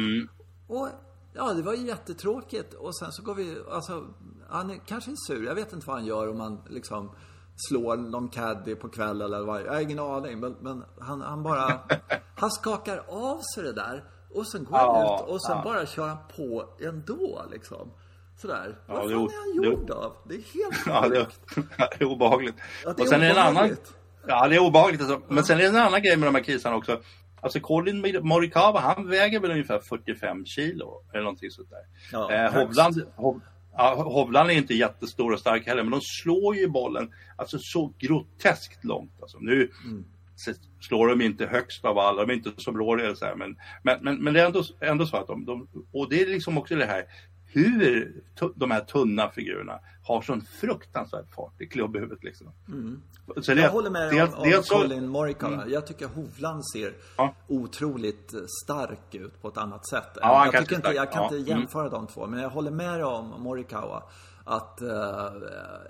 Och ja, det var ju jättetråkigt. Och sen så går vi, alltså, han är kanske är sur. Jag vet inte vad han gör om han liksom slår någon caddy på kvällen eller vad. Jag har ingen aning. Men, men han, han bara, han skakar av sig det där. Och sen går han Ja, ut och sen ja. bara kör han på ändå liksom. Sådär. Ja, vad det fan är han det gjord av? Det är helt Ja, det, det är obehagligt. Ja, det är och sen är det en annan... obehagligt. Ja, det är obehagligt. Alltså. Men sen är det en annan grej med de här kisarna också. Alltså Colin Morikawa, han väger väl ungefär 45 kilo eller någonting sånt där. Ja, eh. Hovland, Hov, ja, Hovland är inte jättestor och stark heller, men de slår ju bollen alltså så groteskt långt. Alltså, nu Mm. slår de inte högst av alla, de är inte så här, men, men, men, men det är ändå, ändå så att de, de, och det är liksom också det här hur de här tunna figurerna har sån fruktansvärd fart i klubbhuvudet. Liksom. Mm. Så det, jag håller med det, om, om Colin Morikawa. Mm. Jag tycker Hovland ser ja. otroligt stark ut på ett annat sätt. Ja, jag, tycker inte, jag kan ja. inte mm. jämföra mm. de två, men jag håller med om Morikawa att, uh,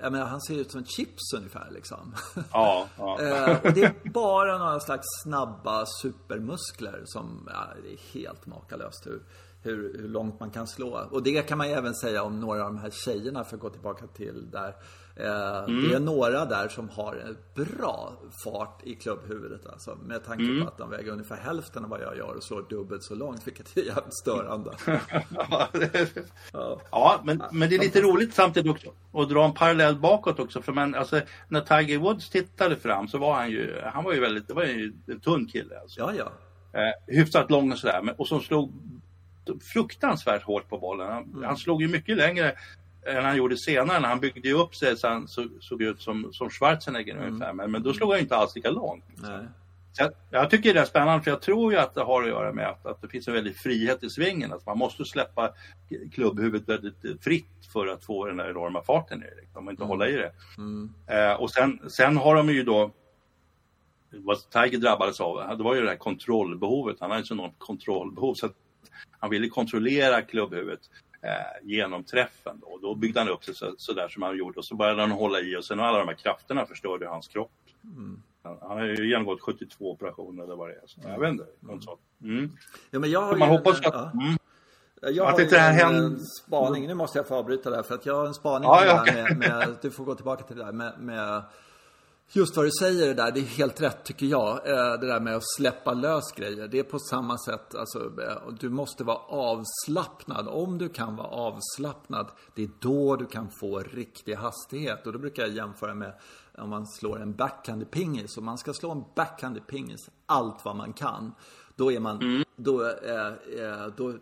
jag menar, han ser ut som ett chips ungefär liksom. Ja, ja. uh, och det är bara några slags snabba supermuskler som, ja, det är helt makalöst hur, hur, hur långt man kan slå. Och det kan man ju även säga om några av de här tjejerna, för att gå tillbaka till där. Eh, mm. Det är några där som har en bra fart i klubbhuvudet alltså. Med tanke mm. på att de väger ungefär hälften av vad jag gör och slår dubbelt så långt, vilket är jävligt störande. ja, ja, men, men det är lite roligt samtidigt också att dra en parallell bakåt också. För man, alltså, när Tiger Woods tittade fram så var han ju, han var ju väldigt, det var ju en tunn kille. Alltså. Ja, ja. Eh, hyfsat lång och sådär, och som slog fruktansvärt hårt på bollen. Han, mm. han slog ju mycket längre än han gjorde senare när han byggde upp sig så han så, såg ut som, som Schwarzenegger mm. ungefär. Men, men då slog han inte alls lika långt. Jag, jag, tycker det är spännande för jag tror ju att det har att göra med att, att det finns en väldig frihet i svingen. Att man måste släppa klubbhuvudet väldigt fritt för att få den där enorma farten i det. Liksom, och inte mm. hålla i det. Mm. Eh, och sen, sen har de ju då vad Tiger drabbades av, det var ju det här kontrollbehovet. Han hade så enormt kontrollbehov så han ville kontrollera klubbhuvudet eh, genom träffen. Då. då byggde han upp sig så, så, där som han gjorde och så började han hålla i och sen alla de här krafterna förstörde hans kropp. Mm. Han, han har ju genomgått 72 operationer eller vad det är. Så, jag vet inte, något sånt. Mm. Ja, men jag har man ju, hoppas att... Ja. Mm. Jag har ju en spaning, nu måste jag få avbryta där för att jag har en spaning ja, ja, okay. med, med, du får gå tillbaka till det där med, med Just vad du säger det där, det är helt rätt tycker jag. Eh, det där med att släppa lös grejer. Det är på samma sätt, alltså, eh, du måste vara avslappnad. Om du kan vara avslappnad, det är då du kan få riktig hastighet. Och då brukar jag jämföra med om man slår en backhand i pingis. Om man ska slå en backhand i pingis allt vad man kan. Då är man, mm. då, eh, eh då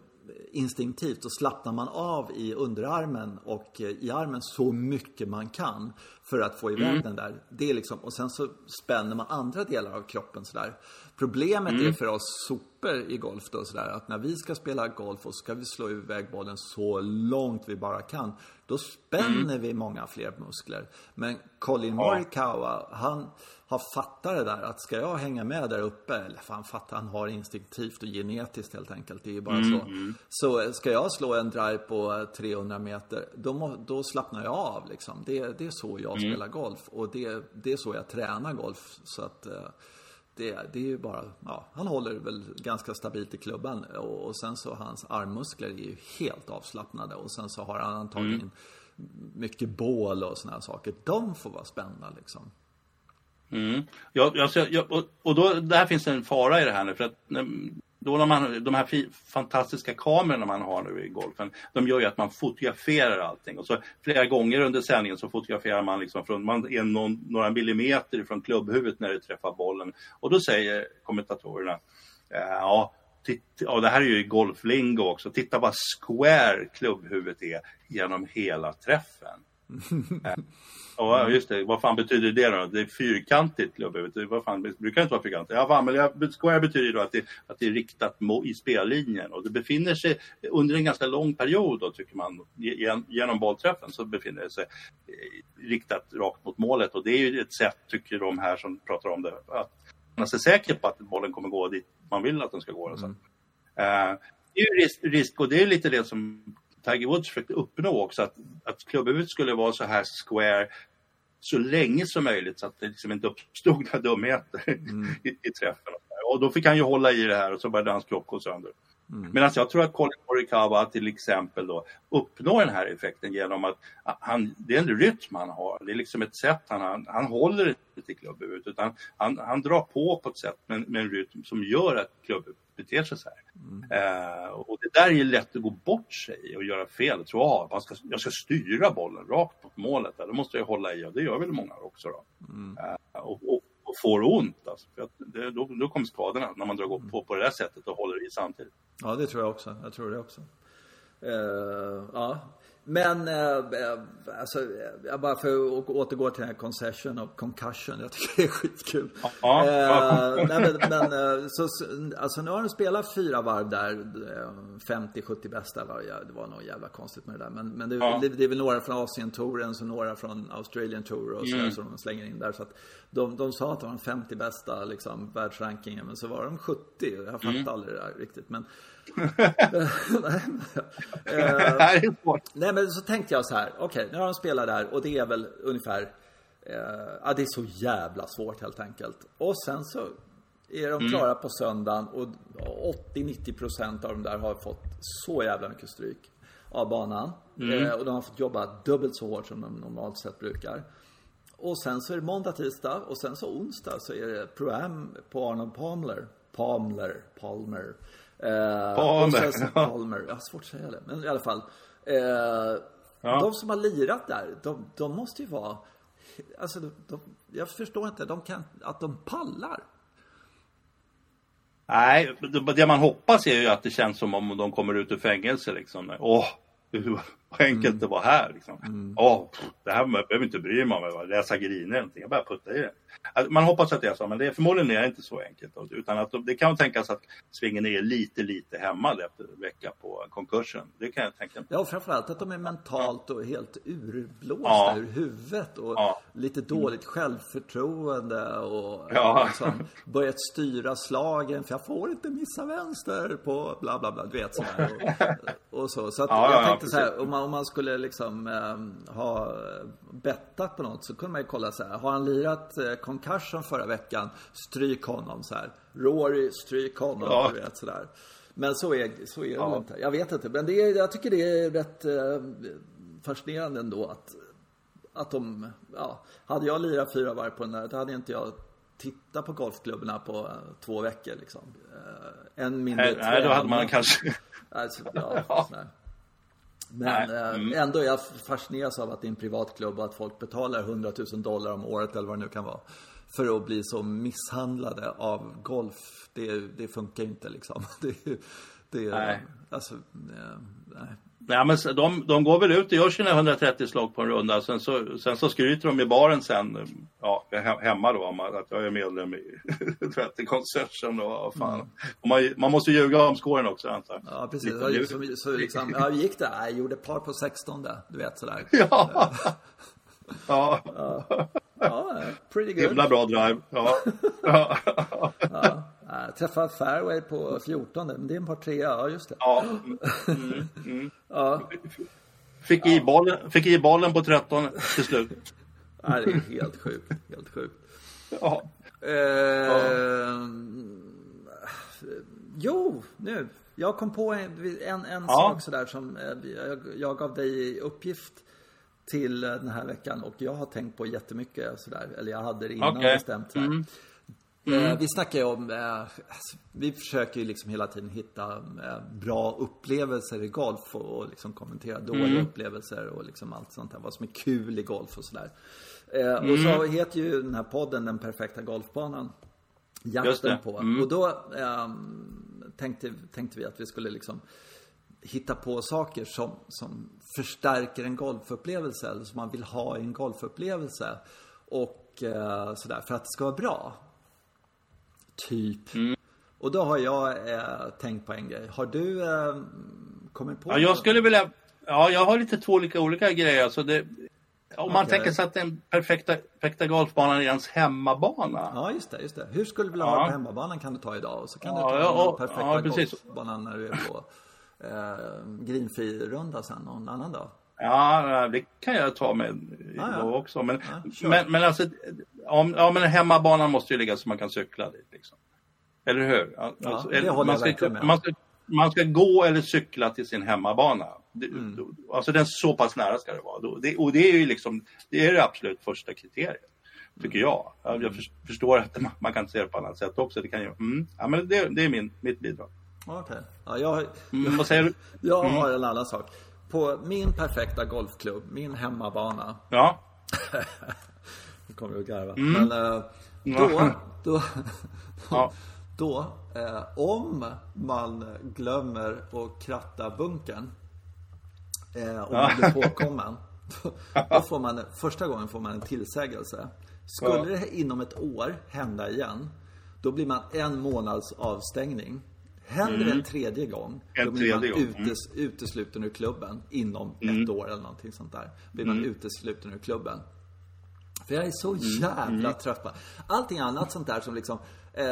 instinktivt så slappnar man av i underarmen och i armen så mycket man kan för att få iväg mm. den där. Det är liksom, och sen så spänner man andra delar av kroppen sådär. Problemet mm. är för oss sopor i golf då sådär att när vi ska spela golf och ska vi slå iväg bollen så långt vi bara kan. Då spänner mm. vi många fler muskler. Men Colin Morikawa, han har fattat det där att ska jag hänga med där uppe, eller han fattar, han har instinktivt och genetiskt helt enkelt, det är ju bara mm, så. Mm. Så ska jag slå en drive på 300 meter, då, då slappnar jag av liksom. Det, det är så jag mm. spelar golf och det, det är så jag tränar golf. Så att eh, det, det är ju bara, ja, han håller väl ganska stabilt i klubban och, och sen så hans armmuskler är ju helt avslappnade och sen så har han antagligen mm. mycket bål och såna här saker. De får vara spända liksom. Mm. Ja, alltså, jag, och, och då, där finns en fara i det här nu för att då när man, de här fantastiska kamerorna man har nu i golfen, de gör ju att man fotograferar allting. Och så flera gånger under sändningen så fotograferar man liksom från, man är någon, några millimeter från klubbhuvudet när det träffar bollen. Och då säger kommentatorerna, eh, ja, titt, ja det här är ju golflingo också, titta vad square klubbhuvudet är genom hela träffen. Ja, just det. Vad fan betyder det då? Det är fyrkantigt klubbhuvud. Vad fan, det brukar inte vara fyrkantigt. Ja, fan, men square betyder då att det, att det är riktat i spellinjen och det befinner sig under en ganska lång period då, tycker man, genom bollträffen så befinner det sig eh, riktat rakt mot målet och det är ju ett sätt, tycker de här som pratar om det, att man är säker på att bollen kommer gå dit man vill att den ska gå. Mm. Uh, det är ju risk, risk och det är lite det som Tiger Woods försökte uppnå också, att, att klubbhuvudet skulle vara så här square så länge som möjligt så att det liksom inte uppstod några dumheter mm. i, i träffen. Och då fick han ju hålla i det här och så började hans kropp gå sönder. Mm. Medan jag tror att Colin Morikawa till exempel då uppnår den här effekten genom att han, det är en rytm han har. Det är liksom ett sätt han, han, han håller inte klubbhuvudet utan han, han drar på på ett sätt med, med en rytm som gör att klubbhuvudet beter sig så här. Mm. Eh, och det där är lätt att gå bort sig och göra fel. Och tro att ah, ska, jag ska styra bollen rakt mot målet. Då måste jag hålla i och det gör väl många också. Då. Mm. Och, och, och, får ont. Alltså, för det, då, då kommer skadorna när man drar på på det där sättet och håller i samtidigt. Ja, det tror jag också. Jag tror det också. Uh, ja. Men, eh, eh, alltså, eh, bara för att återgå till den här concession och concussion. Jag tycker det är skitkul. Ja, eh, ja. nej, men, men eh, så, så- alltså nu har de spelat fyra varv där. eh, 50-70 bästa var Det var nog jävla konstigt med det där. Men, men det, Ja. det, det är väl några från Asien-touren, så några från Australian Tour och Mm. så, så de slänger in där. Så att de, de sa att de var de 50 bästa liksom, världsrankingen, men så var de 70. Jag fattar Mm. aldrig det där riktigt. Men, svårt. Nej men så tänkte jag så här, okej nu har de spelat där och det är väl ungefär, eh, ja det är så jävla svårt helt enkelt. Och sen så är de klara på söndagen och 80-90% av de där har fått så jävla mycket stryk av banan. Eh, och de har fått jobba dubbelt så hårt som de normalt sett brukar. Och sen så är det måndag, tisdag och sen så onsdag så är det Pro-Am på Arnold Palmer. Palmer, Palmer. Eh, Palmer, så, ja. Palmer, jag har svårt att säga det. Men i alla fall. Eh, De som har lirat där, de, de måste ju vara... Alltså, de, de, jag förstår inte de kan, att de pallar. Nej, det- man hoppas är ju att det känns som om de kommer ut ur fängelse liksom. Åh, vad enkelt det var här liksom. Åh, pff, det här behöver inte bry mig om, jag läsa griner eller någonting. Jag bara putta i det. Alltså, Man hoppas att det är så, men det är, förmodligen är det inte så enkelt. Utan att de- det kan tänkas att svingen är lite, lite hämmad efter en vecka på konkursen. Det kan jag tänka mig. Ja, och framförallt att de är mentalt och helt urblåsta Ja. ur huvudet och Ja. lite dåligt självförtroende och Ja. liksom börjat styra slagen för jag får inte missa vänster på bla bla bla, du vet sådär. Och, och så. Så att Ja, jag ja, ja, tänkte så här, om man, om man skulle liksom eh, ha bettat på något så kunde man ju kolla så här, har han lirat eh, concussion förra veckan, stryk honom så här. Rory, stryk honom, Ja. du vet sådär. Men så är, så är det Ja. inte. Jag vet inte. Men det är, jag tycker det är rätt eh, fascinerande ändå att, att de, ja, hade jag lirat fyra varv på den där, då hade inte jag tittat på golfklubbarna på eh, två veckor liksom. Eh, en mindre Nej, nej, då hade man kanske... Alltså, ja, Ja. Men eh, mm. ändå är jag fascineras av att det är en privatklubb och att folk betalar 100 000 dollar om året eller vad det nu kan vara. För att bli så misshandlade av golf. Det, det funkar inte liksom. Det, det, Nej. Alltså, eh, nej. Nej, men de, de går väl ut och gör sina 130 slag på en runda. Sen så, sen så skryter de i baren sen, ja, he- hemma då, om att jag är medlem i 30 Concession och vad fan. Och man, man måste ljuga om scoren också antar jag. Ja, precis. Lite. Så, så, så liksom, ja, hur gick det? Jag gjorde par på 16 du vet sådär. Ja. ja. Ja, pretty good. Himla bra drive. Ja. Ja. Ja, jag träffade fairway på 14 men det är en par trea, ja just det. ja. Mm, mm. Ja, Fick, i bollen, fick i bollen på 13 till slut. ja, det är helt sjukt. Helt sjukt. Ja. Eh, Jo, nu. Jag kom på en, en, en Ja. sak sådär som eh, jag, jag gav dig uppgift till den här veckan och jag har tänkt på jättemycket sådär. Eller jag hade det innan Okej. bestämt. Sådär. Mm. Eh, vi snackar ju om, eh, alltså, vi försöker ju liksom hela tiden hitta eh, bra upplevelser i golf och, liksom kommentera dåliga Mm. upplevelser och liksom allt sånt där. Vad som är kul i golf och sådär. Eh, Och Mm. så heter ju den här podden Den perfekta golfbanan. Jakten på. Mm. Och då ehm, tänkte, tänkte vi att vi skulle liksom hitta på saker som, som förstärker en golfupplevelse eller som man vill ha i en golfupplevelse. Och sådär, för att det ska vara bra. Typ. Mm. Och då har jag eh, tänkt på en grej. Har du eh, kommit på Ja, jag något? skulle vilja... Ja, jag har lite två olika, olika grejer. Alltså det, om man Okej. tänker sig att den perfekta, perfekta golfbanan är ens hemmabana. Ja, just det, just det. Hur skulle du vilja Ja. ha det på hemmabanan kan du ta idag. Och så kan Ja, du ta ja, den ja, perfekta ja, golfbanan när du är på eh, greenfee-runda sen någon annan dag. Ja, det kan jag ta med Ja, ja. också. Men, Ja, kör. men, men alltså, om, ja, men hemmabanan måste ju ligga så man kan cykla dit. Liksom. Eller hur? Alltså, det eller- håller man, jag ska, verkligen med man, ska, man ska gå eller cykla till sin hemmabana. Det, Mm. Alltså den så pass nära ska det vara. Det, och det är ju liksom, det är det absolut första kriteriet. Tycker jag. Jag, Mm. jag förs- förstår att man, kan se det på annat sätt också. Det, kan ju, mm, ja, men det, det är min, mitt bidrag. Okej. Ja, jag, Mm, vad säger du? jag har en annan sak. På min perfekta golfklubb, min hemmabana. Ja. Nu kommer du att garva. Mm. Men eh, då, då, ja. då eh, om man glömmer att kratta bunkern. Eh, om man blir påkommen. Då får man, första gången får man en tillsägelse. Skulle det inom ett år hända igen, då blir man en månads avstängning. Händer det en tredje gång, En då blir man gång, mm. utes, utesluten ur klubben inom ett år eller någonting sånt där. Blir man utesluten ur klubben. För jag är så jävla trött på Allting annat sånt där som liksom eh,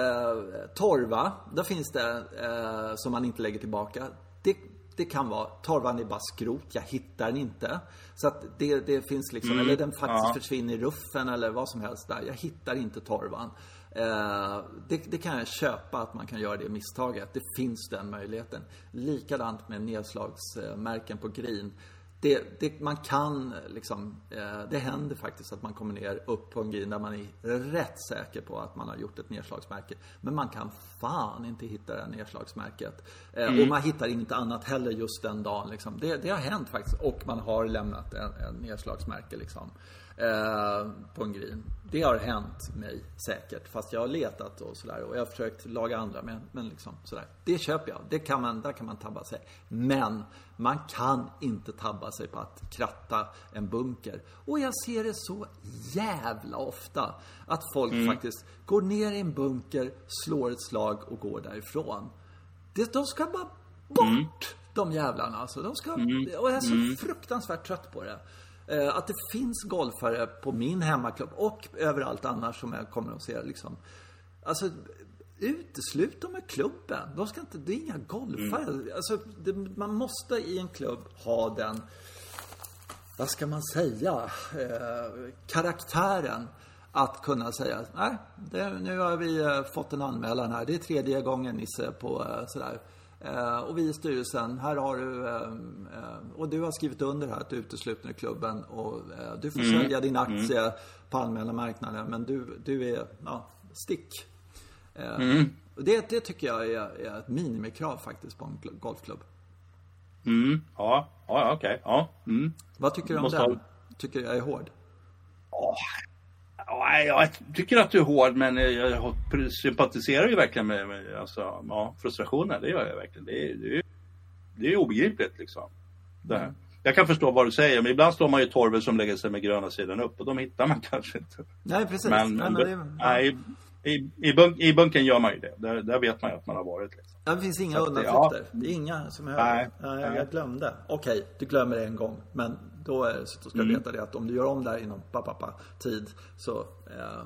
Torva, där finns det eh, som man inte lägger tillbaka. Det, det kan vara, torvan är bara skrot, jag hittar den inte. Så att det, det finns liksom, eller den faktiskt försvinner i ruffen eller vad som helst där. Jag hittar inte torvan. Eh, det, det kan jag köpa att man kan göra det misstaget. Det finns den möjligheten. Likadant med nedslagsmärken på green. Det, det, man kan liksom, eh, det händer faktiskt att man kommer ner upp på en green där man är rätt säker på att man har gjort ett nedslagsmärke. Men man kan fan inte hitta det här nedslagsmärket. Eh, Och man hittar inget annat heller just den dagen. Liksom. Det, det har hänt faktiskt. Och man har lämnat en, en nedslagsmärke liksom, eh, på en green. Det har hänt mig säkert. Fast jag har letat och sådär. Och jag har försökt laga andra. Men, men liksom sådär. Det köper jag. Det kan man, där kan man tabba sig. Men man kan inte tabba sig på att kratta en bunker. Och jag ser det så jävla ofta. Att folk faktiskt går ner i en bunker, slår ett slag och går därifrån. Det, de ska bara bort, de jävlarna alltså. De ska, och jag är så fruktansvärt trött på det. Eh, att det finns golfare på min hemmaklubb och överallt annars som jag kommer att se liksom. Alltså, uteslut dem ur klubben. De ska inte, det är inga golfare. Alltså, det, man måste i en klubb ha den, vad ska man säga, eh, karaktären. Att kunna säga, nej, det, nu har vi eh, fått en anmälan här. Det är tredje gången Nisse på eh, sådär. Eh, och vi i styrelsen, här har du, eh, och du har skrivit under här att du ur klubben och eh, du får sälja din aktie på allmänna marknaden men du, du är, ja, stick. Eh, och det, det tycker jag är, är ett minimikrav faktiskt på en golfklubb. Mm. Ja, ja okej. Ja. Mm. Vad tycker du om Måste den? ha- Tycker jag är hård? Ja, jag tycker att du är hård men jag sympatiserar ju verkligen med, med alltså, ja, frustrationen. Det gör jag verkligen. Det det det är obegripligt liksom. Det här. Jag kan förstå vad du säger men ibland står man ju torven som lägger sig med gröna sidan upp och de hittar man kanske inte. Nej, precis. Men, Nej, men det, ja. nej, i, i, bunk, i bunken gör man ju det. Där, där vet man ju att man har varit. Liksom. Ja, Det finns inga undanflykter. ja. Det är inga som jag... Nej, Nej, jag, nej. jag glömde. Okej, du glömmer det en gång. Men då, är, så då ska Mm. du veta det att om du gör om det här inom pappa tid så eh,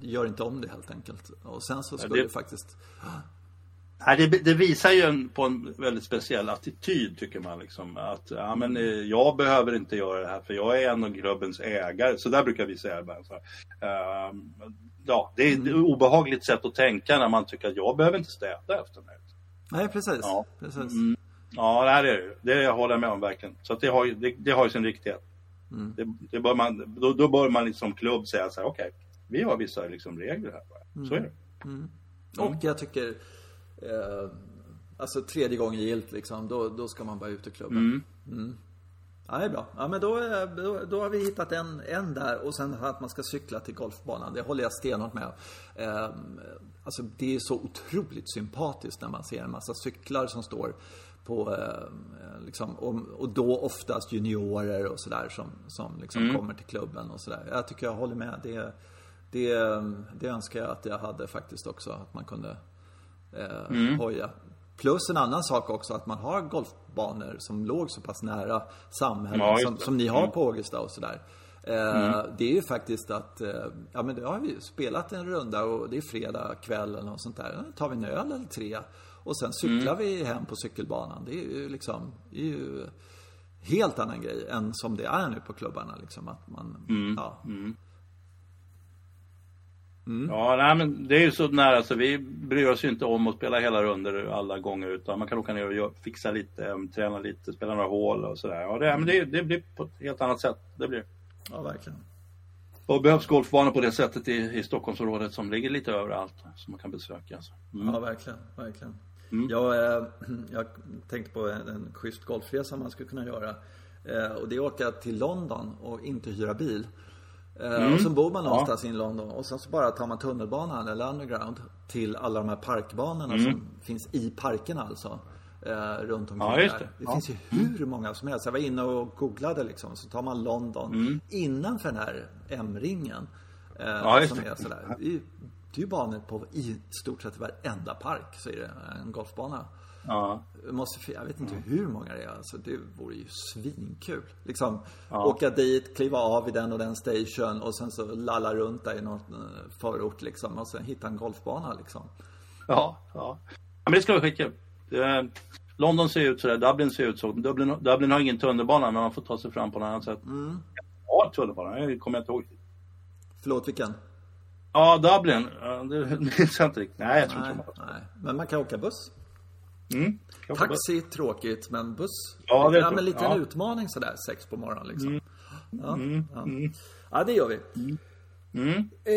gör inte om det helt enkelt. Och sen så ska det- du faktiskt... Nej, det, det visar ju en, på en väldigt speciell attityd tycker man. Liksom, att ja, men, eh, jag behöver inte göra det här för jag är en av klubbens ägare. Så där brukar vi säga. Bara, så. Ehm, ja, det är ett obehagligt sätt att tänka när man tycker att jag behöver inte städa efter mig. Nej, precis. Ja. precis. Mm. Ja, det är det. Det håller jag med om verkligen. Så det, har, det, det har ju sin riktighet. Det, det bör man, då, då bör man liksom klubb säga så här, okej, vi har vissa liksom regler här. bara. Så är det. Och jag tycker... Eh, alltså tredje gången gilt liksom. Då, då ska man bara ut ur klubben. Mm. Ja, det är bra. Ja, men då, då, då har vi hittat en, en där och sen att man ska cykla till golfbanan. Det håller jag stenhårt med. Eh, alltså det är så otroligt sympatiskt när man ser en massa cyklar som står på, eh, liksom, och, och då oftast juniorer och sådär som, som liksom kommer till klubben och sådär. Jag tycker jag håller med. Det, det, det önskar jag att jag hade faktiskt också. Att man kunde eh, hoja. Plus en annan sak också att man har golfbanor som låg så pass nära samhället Ja, som, som ni har på Augusta och sådär. Eh, Det är ju faktiskt att, eh, ja men då har vi ju spelat en runda och det är fredag kväll eller något sånt där. Då tar vi en öl eller tre. Och sen cyklar vi hem på cykelbanan. Det är ju liksom, det är ju helt annan grej än som det är nu på klubbarna liksom. Att man, ja. Ja, nej, men det är ju så nära så vi bryr oss inte om att spela hela runder alla gånger utan man kan åka ner och fixa lite, um, träna lite, spela några hål och sådär. Ja, det, men det, det blir på ett helt annat sätt. Det blir. ja, verkligen. Och behövs golfbanor på det sättet i, i Stockholmsområdet som ligger lite överallt som man kan besöka. Alltså. Mm. Ja, verkligen. verkligen. Jag, eh, jag tänkte på en, en schysst golfresa man skulle kunna göra. Eh, och det är att åka till London och inte hyra bil. Eh, Och så bor man någonstans i London och sen så bara tar man tunnelbanan eller underground till alla de här parkbanorna som finns i parkerna alltså. eh, runt omkring Ja, just där. det. Det Ja. finns ju hur många som helst. Jag var inne och googlade liksom. Så tar man London Mm. innanför den här M-ringen. Eh, Ja, som det. är sådär. Det är ju det är ju banor på i stort sett varenda park. Så är det en golfbana. Ja. Måste, jag vet inte hur många det är. Alltså, det vore ju svinkul. Liksom, åka dit, kliva av i den och den station och sen så lalla runt där i någon eh, förort liksom. Och sen hitta en golfbana liksom. Ja, ja. ja men det ska vara skitkul. Det- London ser ut sådär, Dublin ser ut så. Dublin, Dublin har ingen tunnelbana men man får ta sig fram på något annat sätt. Mm. Ja, tunnelbana, det kommer jag inte ihåg. Förlåt, vilken? Ja, Dublin. Ja, Det minns jag inte riktigt. Nej, jag tror Nej, inte har. nej. Men man kan åka buss. Mm. Taxi, tråkigt, men buss. Ja, det är ja, men lite Ja. en utmaning sådär, sex på morgonen liksom. Mm. Ja, ja. ja, det gör vi. Mm. Eh,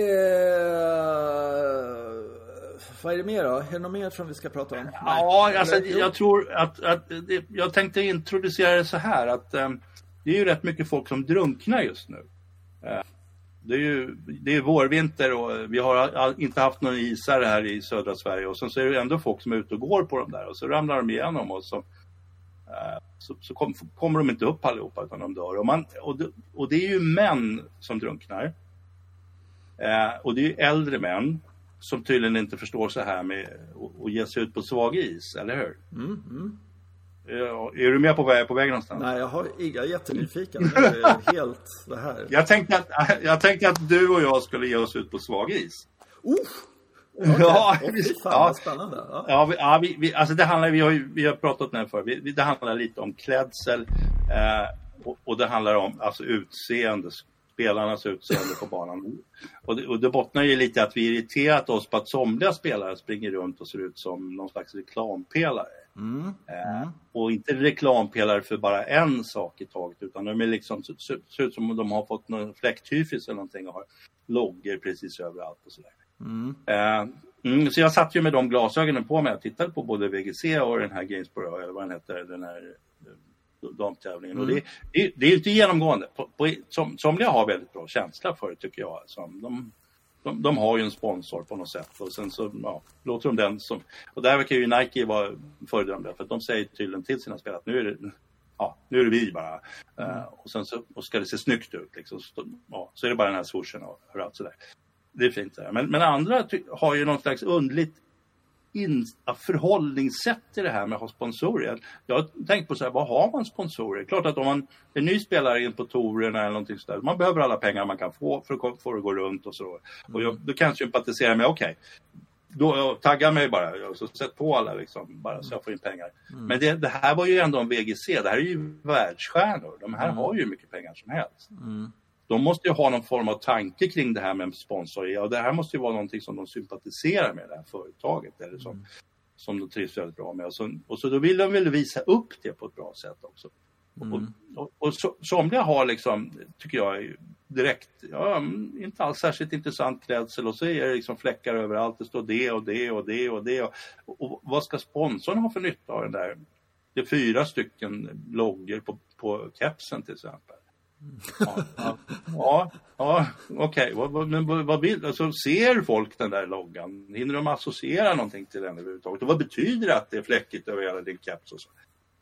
vad är det mer då? Är det något mer som vi ska prata om? Ja, alltså, jag tror att, att jag tänkte introducera det så här att eh, det är ju rätt mycket folk som drunknar just nu. Eh, det är ju det är vårvinter och vi har inte haft någon isar här i södra Sverige och sen så är det ändå folk som är ute och går på de där och så ramlar de igenom och så, eh, så, så kom, kommer de inte upp allihopa utan de dör. Och, man, och, det, och det är ju män som drunknar. Eh, och det är ju äldre män som tydligen inte förstår så här med att- att ge sig ut på svag is, eller hur? Mm, mm. Ja, är du med på vad jag är på väg någonstans? Nej, jag, har, jag är jättenyfiken. Jag är helt det här. Jag tänkte, att, jag tänkte att du och jag skulle ge oss ut på svag is. Uff! Ja, Åh, fy visst. fan Ja. spännande. Ja. Ja, vi, ja vi, vi, alltså det handlar, vi, har ju, vi har pratat om det förr. Vi, det handlar lite om klädsel eh, och, och det handlar om alltså utseende, spelarnas utseende på banan. Och det, och det bottnar ju lite att vi irriterat oss på att somliga spelare springer runt och ser ut som någon slags reklampelare. Eh, och inte reklampelare för bara en sak i taget utan de är liksom, ser, ut som om de har fått någon fläkthyfis eller någonting och har loggor precis överallt och sådär. Eh, mm, så jag satt ju med de glasögonen på mig och tittade på både VGC och den här Gainsborough, eller vad den heter, den här eh, damtävlingen. Och det, det, det är ju inte genomgående. På, på, som, somliga har väldigt bra känsla för det tycker jag. Som de, de, de har ju en sponsor på något sätt och sen så ja, låter de den som... Och där verkar ju Nike vara föredömliga för att de säger tydligen till sina spelare att nu är det, ja, nu är det vi bara. Eh, och sen så och ska det se snyggt ut. Liksom. Så, ja, så är det bara den här swooshen och, och allt sådär. Det är fint. Där. Men, men andra har ju någon slags underligt in, förhållningssätt till det här med att ha sponsorer. Jag- har tänkt på så här, vad har man sponsorer? Klart att om man är ny spelare in på tourerna eller någonting sådär, man behöver alla pengar man kan få för att, gå- för att gå runt och så. Och jag, då kan jag sympatisera med, okej, då jag tagga mig bara, så sätt på alla liksom, bara så jag får in pengar. Men det, det här var ju ändå en VGC, det här är ju världsstjärnor. De här har ju hur mycket pengar som helst. De måste ju ha någon form av tanke kring det här med sponsor. Ja, det här måste ju vara någonting som de sympatiserar med, det här företaget. Eller som, som de trivs väldigt bra med. Och så, och så då vill de väl visa upp det på ett bra sätt också. Och, och, och så, somliga har liksom, tycker jag, direkt, ja, mm, inte alls särskilt intressant klädsel och så är det liksom fläckar överallt. Det står det och det och det och det. Och, och vad ska sponsorn ha för nytta av den där? Det är fyra stycken loggor på, på kepsen till exempel. Ja, ja, ja, ja okej. Okay. men vad, vill, alltså, ser folk den där loggan? Hinner de associera någonting till den överhuvudtaget? Och vad betyder det att det är fläckigt över hela din keps? Och så?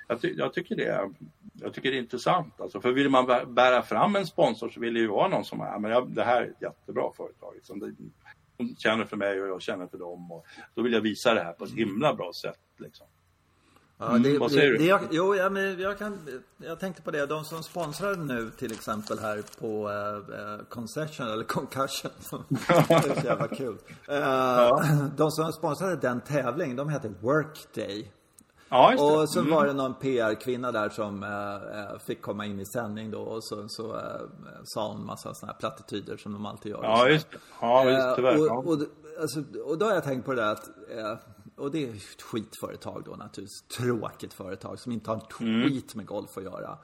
Jag, ty, jag, tycker det är, jag tycker det är intressant. Alltså, för vill man bära fram en sponsor så vill det ju vara någon som ja, men jag, det här är ett jättebra företag. Liksom. Det, de känner för mig och jag känner för dem. Och då vill jag visa det här på ett himla bra sätt. Liksom. Ja, det, Mm, vad det, säger du? det, jo, ja, men jag, kan, jag tänkte på det. De som sponsrar nu till exempel här på eh, Concession eller Concussion. det är så jävla kul. Eh, De som sponsrade den tävlingen, de heter Workday. Ja, just det. Och så var det någon PR-kvinna där som eh, eh, fick komma in i sändning då och så, så eh, sa hon massa sådana här plattityder som de alltid gör. Ja, just det. Ja, Eh, tyvärr. ja. och, och, alltså, och då har jag tänkt på det där att, eh, och det är ett skitföretag då naturligtvis, tråkigt företag som inte har ett Mm. skit med golf att göra.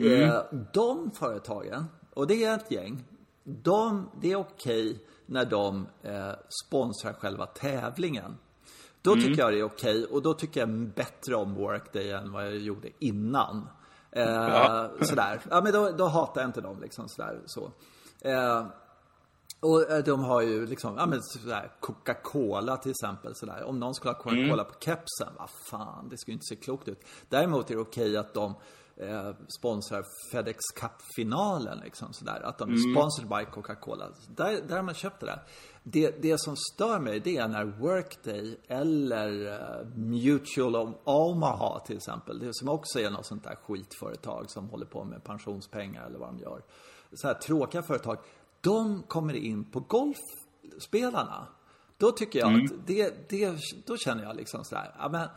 Eh, De företagen, och det är ett gäng, de, det är okej när de eh, sponsrar själva tävlingen. Då Mm. tycker jag det är okej och då tycker jag bättre om Workday än vad jag gjorde innan. Eh, Ja. Sådär. Ja men då, då hatar jag inte dem liksom sådär så. Eh, Och eh, de har ju liksom, ja men sådär Coca-Cola till exempel sådär. Om någon skulle ha Coca-Cola mm. på kepsen, vad fan, det skulle inte se klokt ut. Däremot är det okej att de eh, sponsrar Fedex Cup-finalen liksom sådär. Att de är mm. sponsored by Coca-Cola. Där, där har man köpt det där. Det, det som stör mig det är när Workday eller uh, Mutual of Omaha till exempel, det som också är något sånt där skitföretag som håller på med pensionspengar eller vad de gör. Så här tråkiga företag de kommer in på golfspelarna. Då tycker jag mm. att det, det, då känner jag liksom sådär, ja men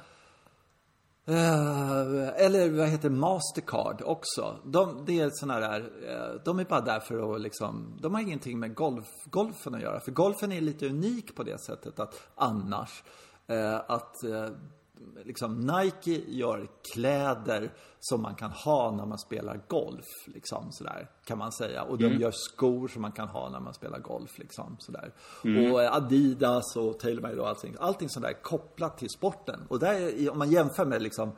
Uh, eller vad heter Mastercard också. De, det är såna där, uh, de är bara där för att liksom, de har ingenting med golf, golfen att göra. För golfen är lite unik på det sättet att annars, uh, att liksom Nike gör kläder som man kan ha när man spelar golf, liksom sådär, kan man säga. Och de mm. gör skor som man kan ha när man spelar golf, liksom sådär. Mm. Och Adidas och TaylorMade och allting, allting sådär kopplat till sporten. Och där, om man jämför med liksom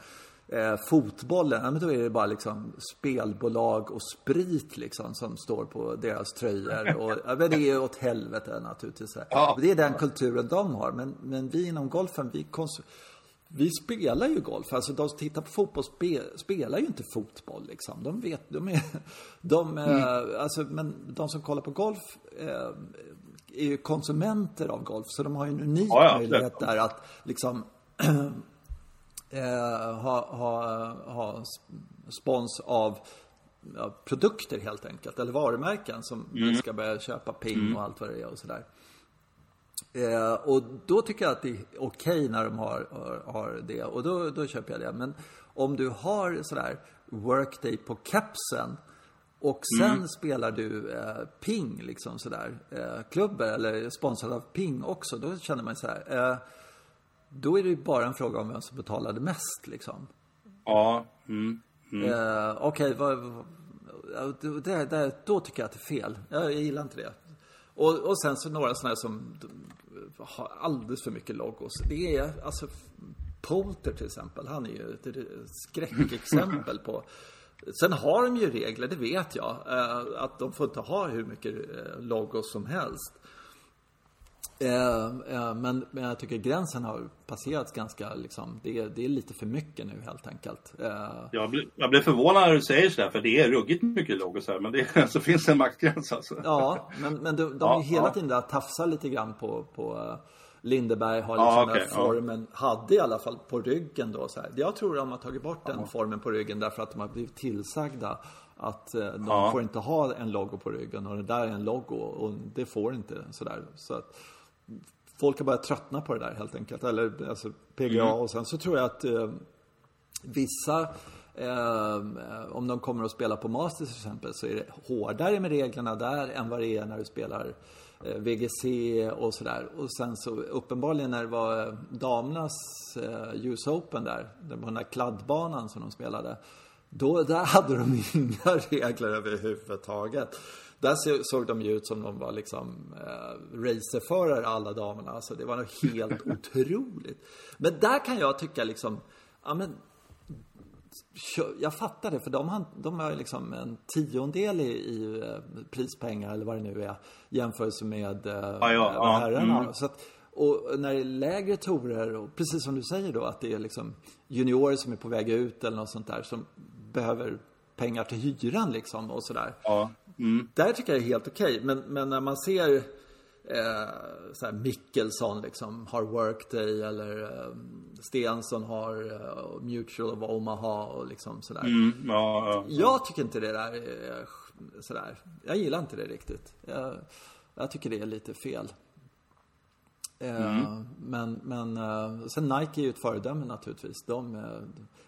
eh, fotbollen, ja, men då är det bara liksom spelbolag och sprit liksom som står på deras tröjor. Och, ja, men det är åt helvete naturligtvis. Ja. Det är den kulturen de har. Men, men vi inom golfen, vi konsumerar vi spelar ju golf. Alltså de som tittar på fotboll spe, spelar ju inte fotboll liksom. De vet, de är, de, mm. eh, alltså, men de som kollar på golf eh, är ju konsumenter av golf. Så de har ju en unik ja, ja, möjlighet där att liksom eh, ha, ha, ha spons av ja, produkter helt enkelt. Eller varumärken som mm. vi ska börja köpa ping mm. och allt vad det är och sådär. Eh, och då tycker jag att det är okej okay när de har, har, har, det och då, då köper jag det. Men om du har sådär workday på kepsen och sen mm. spelar du eh, ping liksom sådär, eh, klubbar eller sponsrad av ping också, då känner man så här. Eh, då är det ju bara en fråga om vem som betalade mest liksom. Ja. Mm. Mm. Eh, Okej, okay, då tycker jag att det är fel. Jag, jag gillar inte det. Och, och sen så några sådana som har alldeles för mycket logos. Det är alltså Polter till exempel. Han är ju ett skräckexempel på Sen har de ju regler, det vet jag. Eh, att de får inte ha hur mycket eh, logos som helst. Eh, men, men jag tycker gränsen har passerats ganska, liksom, det, är, det är lite för mycket nu helt enkelt. Jag blir, jag blir förvånad när du säger sådär, för det är ruggigt mycket logos här, men det alltså, finns en maktgräns alltså. Ja, men, men de, de ja, är hela ja. tiden där tafsar lite grann på, på Lindeberg har liksom ja, okay, den formen, hade i alla fall på ryggen då så här. Jag tror de har tagit bort den formen på ryggen därför att de har blivit tillsagda att de får inte ha en logo på ryggen och det där är en logo och det får inte sådär. Så att folk har börjat tröttna på det där helt enkelt. Eller alltså PGA mm. och sen så tror jag att eh, vissa eh, om de kommer att spela på Masters till exempel så är det hårdare med reglerna där än vad det är när du spelar eh, VGC och sådär. Och sen så uppenbarligen när det var eh, damernas eh, US Open där, på den där kladdbanan som de spelade. Då, där hade de inga regler överhuvudtaget. Där såg de ju ut som de var liksom eh, racerförare alla damerna. Alltså det var nog helt otroligt. Men där kan jag tycka liksom, ja men jag fattar det, för de har, de har liksom en tiondel i, i eh, prispengar eller vad det nu är jämfört med eh, ja, ja, herrarna. Mm. Så att, och när det är lägre torer, och precis som du säger då, att det är liksom juniorer som är på väg ut eller något sånt där som behöver pengar till hyran liksom och sådär. Ja. Mm. Där tycker jag är helt okej. Okay. Men, men när man ser eh, så här Mickelson liksom har Workday eller eh, Stensson har eh, Mutual of Omaha och liksom sådär. Mm, ja, ja, Jag tycker inte det där är sådär. Jag gillar inte det riktigt. Jag, jag tycker det är lite fel. Eh, mm. Men, men uh, sen Nike är ju ett föredöme naturligtvis. De, uh,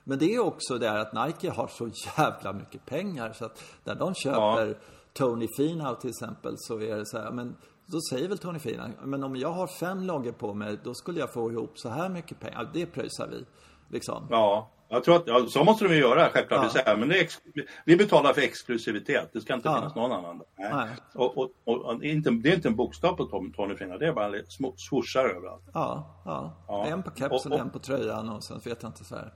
men det är också det att Nike har så jävla mycket pengar så att när de köper ja. Tony Finau till exempel så är det så här, men då säger väl Tony Finau, men om jag har fem loggor på mig då skulle jag få ihop så här mycket pengar. Det pröjsar vi. Liksom. Ja, jag tror att ja, så måste de ju göra självklart. Ja. Men är vi betalar för exklusivitet. Det ska inte ja. finnas någon annan. Nej. Nej. Och, och, och, inte, det är inte en bokstav på Tony Finau. Det är bara små swooshar överallt. Ja, ja. ja. En på kepsen, och, en på tröjan och sen vet jag inte så här.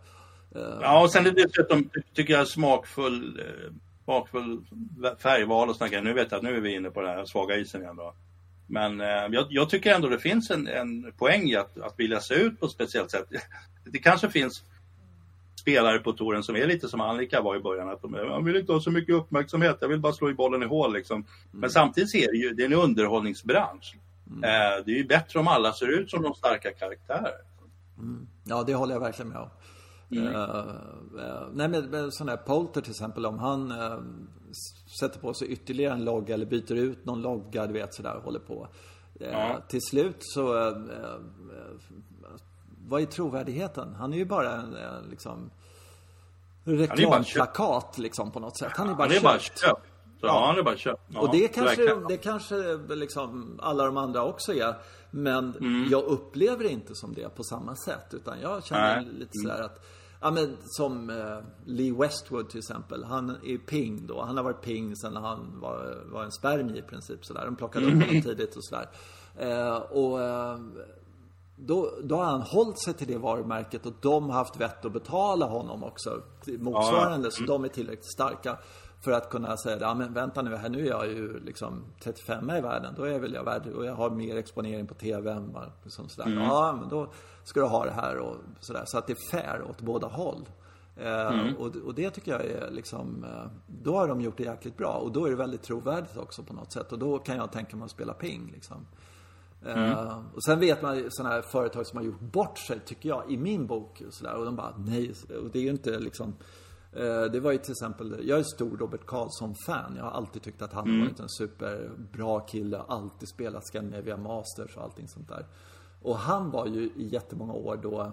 Uh, ja, och sen är det dessutom, tycker jag, smakfull, eh, smakfull färgval och sådär. Nu vet jag att nu är vi inne på den här svaga isen igen då. Men eh, jag, jag, tycker ändå det finns en, en poäng i att, att vilja se ut på ett speciellt sätt. Det kanske finns spelare på touren som är lite som Annika var i början. Att de, jag vill inte ha så mycket uppmärksamhet, jag vill bara slå i bollen i hål. Liksom. Mm. Men samtidigt är det ju det är en underhållningsbransch. Mm. Eh, det är ju bättre om alla ser ut som de starka karaktärer. Mm. Ja, det håller jag verkligen med om. Mm. Uh, uh, nej men sån där Polter till exempel, om han uh, sätter på sig ytterligare en logga eller byter ut någon logga, du vet sådär, håller på. Ja. Till slut så, vad är trovärdigheten? Han är ju bara en liksom reklamplakat liksom på något sätt. Han är bara han är bara köpt. Ja. han är bara köpt. Ja, och det kanske, det kanske liksom alla de andra också är. Men mm. jag upplever det inte som det på samma sätt. Utan jag känner Nej. lite sådär att Ja men som eh, Lee Westwood till exempel. Han är ping då. Han har varit ping sen han var, var en spermie i princip sådär. De plockade upp honom mm. tidigt och sådär. Eh, och eh, då, då har han hållit sig till det varumärket och de har haft vett att betala honom också motsvarande. Ja. Så de är tillräckligt starka för att kunna säga, ja men vänta nu här, nu är jag ju liksom 35 i världen. Då är väl jag värd, och jag har mer exponering på TV än vad, liksom sådär. Mm. Ja, men då ska du ha det här och sådär. Så att det är fair åt båda håll. Eh, mm. och, och, det tycker jag är liksom, eh, då har de gjort det jäkligt bra. Och då är det väldigt trovärdigt också på något sätt. Och då kan jag tänka mig att spela ping liksom. Eh, mm. Uh, och sen vet man sådana här företag som har gjort bort sig, tycker jag, i min bok. Och, så där, och de bara, nej. Och det är ju inte liksom Det var ju till exempel, jag är stor Robert Karlsson-fan. Jag har alltid tyckt att han mm. varit en superbra kille. Alltid spelat Scandinavia Masters och allting sånt där. Och han var ju i jättemånga år då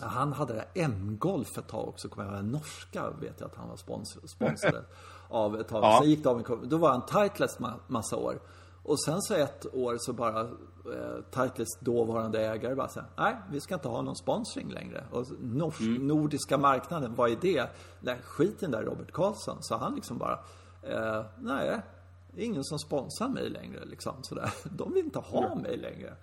han hade det M-golf ett tag också, kommer jag ihåg. Norska vet jag att han var sponsor, sponsrad av ett tag. Ja. Sen gick det av en, Då var han Titleist massa år. Och sen så ett år så bara eh, Titles dåvarande ägare bara säger nej, vi ska inte ha någon sponsring längre. Och nors, mm. nordiska marknaden, vad är det? Nej, skit i den där Robert Karlsson. Så han liksom bara, eh, nej, det är ingen som sponsrar mig längre liksom sådär. De vill inte ha mm. mig längre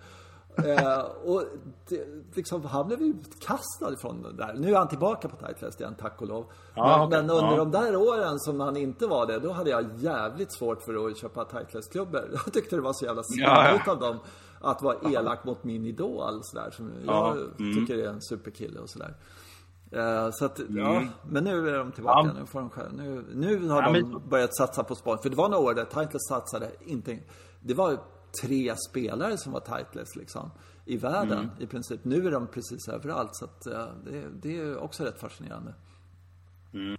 eh, och det, liksom, han blev utkastad från det där. Nu är han tillbaka på Titleist igen, tack och lov. Ja, men, okay. men, under ja. de där åren som han inte var det, då hade jag jävligt svårt för att köpa Titleist-klubbor. Jag tyckte det var så jävla smidigt ja, av dem att vara elak mot min idol sådär. Som jag mm. tycker är en superkille och sådär. Uh, så att, mm. ja, men nu är de tillbaka. Ja. Nu, får de själv, nu, nu har ja, de men... börjat satsa på sport. För det var några år där Titleist satsade inte. Det var tre spelare som var tightless liksom. I världen mm. i princip. Nu är de precis överallt. Så att, uh, det, det, är också rätt fascinerande. Mm.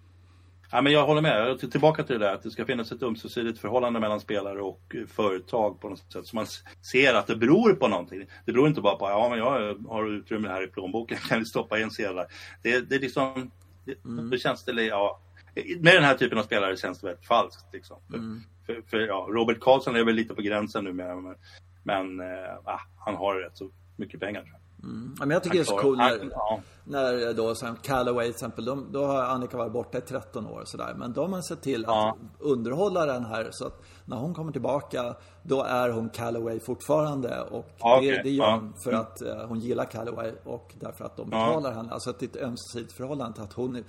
Ja, men jag håller med. Tillbaka till det där att det ska finnas ett ömsesidigt förhållande mellan spelare och företag på något sätt. Så man ser att det beror på någonting. Det beror inte bara på att ja, jag har utrymme här i plånboken, kan vi stoppa in sedlar. Det, det är liksom, det, mm. det känns det, ja, med den här typen av spelare känns det väldigt falskt. Liksom. Mm. För, för, ja, Robert Karlsson är väl lite på gränsen nu men, men äh, han har rätt så mycket pengar. Mm. Men jag tycker det är så coolt när, ja. när då som Callaway till exempel, de, då har Annika varit borta i 13 år sådär. Men då har man sett till att ja. underhålla den här så att när hon kommer tillbaka då är hon Callaway fortfarande. Och okay. det, det, gör hon för mm. att uh, hon gillar Callaway och därför att de betalar henne. Alltså att det är ett ömsesidigt förhållande att hon uh,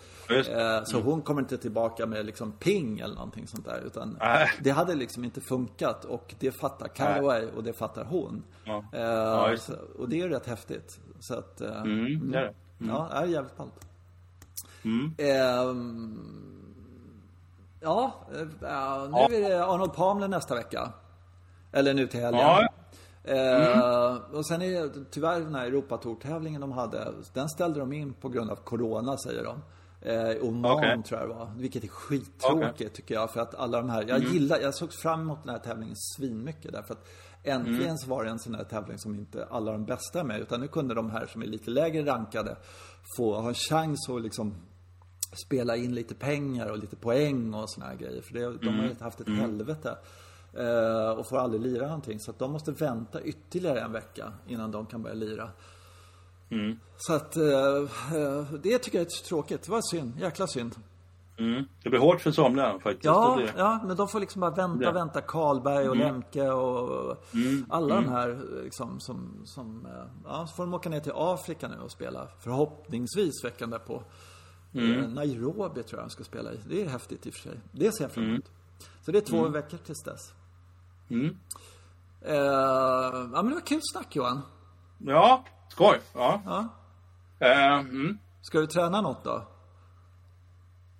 Så mm. hon kommer inte tillbaka med liksom ping eller någonting sånt där. Utan äh. det hade liksom inte funkat och det fattar Callaway och det fattar hon. Uh, så, och det är rätt häftigt. Så att, mm, det är det. Mm. Ja, det är jävligt ballt. Mm. Um, Ja, nu är det Arnold Palmer nästa vecka. Eller nu till helgen. Ja. Eh, mm. och sen är tyvärr den här Europatour-tävlingen de hade, den ställde de in på grund av Corona säger de. Eh, Oman okay. tror jag det var. Vilket är skittråkigt okay. tycker jag. För att alla de här, jag mm. gillar, jag såg fram emot den här tävlingen svinmycket. Därför att äntligen mm. så var det en sån här tävling som inte alla de bästa är med. Utan nu kunde de här som är lite lägre rankade få ha en chans att liksom spela in lite pengar och lite poäng och såna här grejer. För det, de har ju mm. haft ett mm. helvete. Eh, och får aldrig lira någonting. Så att de måste vänta ytterligare en vecka innan de kan börja lira. Mm. Så att eh, eh det tycker jag är tråkigt. Det var synd. Jäkla synd. Mm. Det blir hårt för somliga faktiskt. Ja, blir... ja, men de får liksom bara vänta, ja. vänta. Karlberg och mm. Lemke och mm. alla de här liksom som, som eh, ja, så får de åka ner till Afrika nu och spela. Förhoppningsvis veckan därpå. Mm. Eh, Nairobi tror jag han ska spela i. Det är häftigt i och för sig. Det ser jag fram emot. Mm. Så det är två mm. veckor tills dess. Mm. Eh, ja, men det var kul snack Johan. Ja, skoj. Ja. Ja. Eh, mm. Ska du träna något då?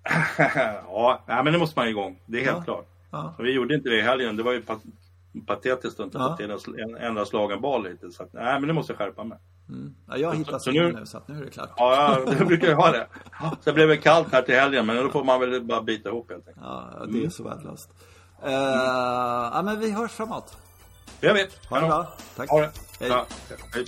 ja, nej, men det måste man igång. Det är helt Ja. klart. Ja. Så vi gjorde inte det i helgen. Det var ju patetiskt att inte Ja. få till en, enda slagen boll hittills. Så att, nej, men det måste jag skärpa mig. Ja, jag har hittat så nu- nu så att nu är det klart. Ja, ja, det brukar jag ha det. Sen blev det kallt här till helgen, men då får man väl bara bita ihop helt enkelt. Ja, det Mm. är så värdelöst. Eh, ja, men vi hörs framåt. Jag vet. Ha det bra. Tack. Ha det. Hej. Ja, hej.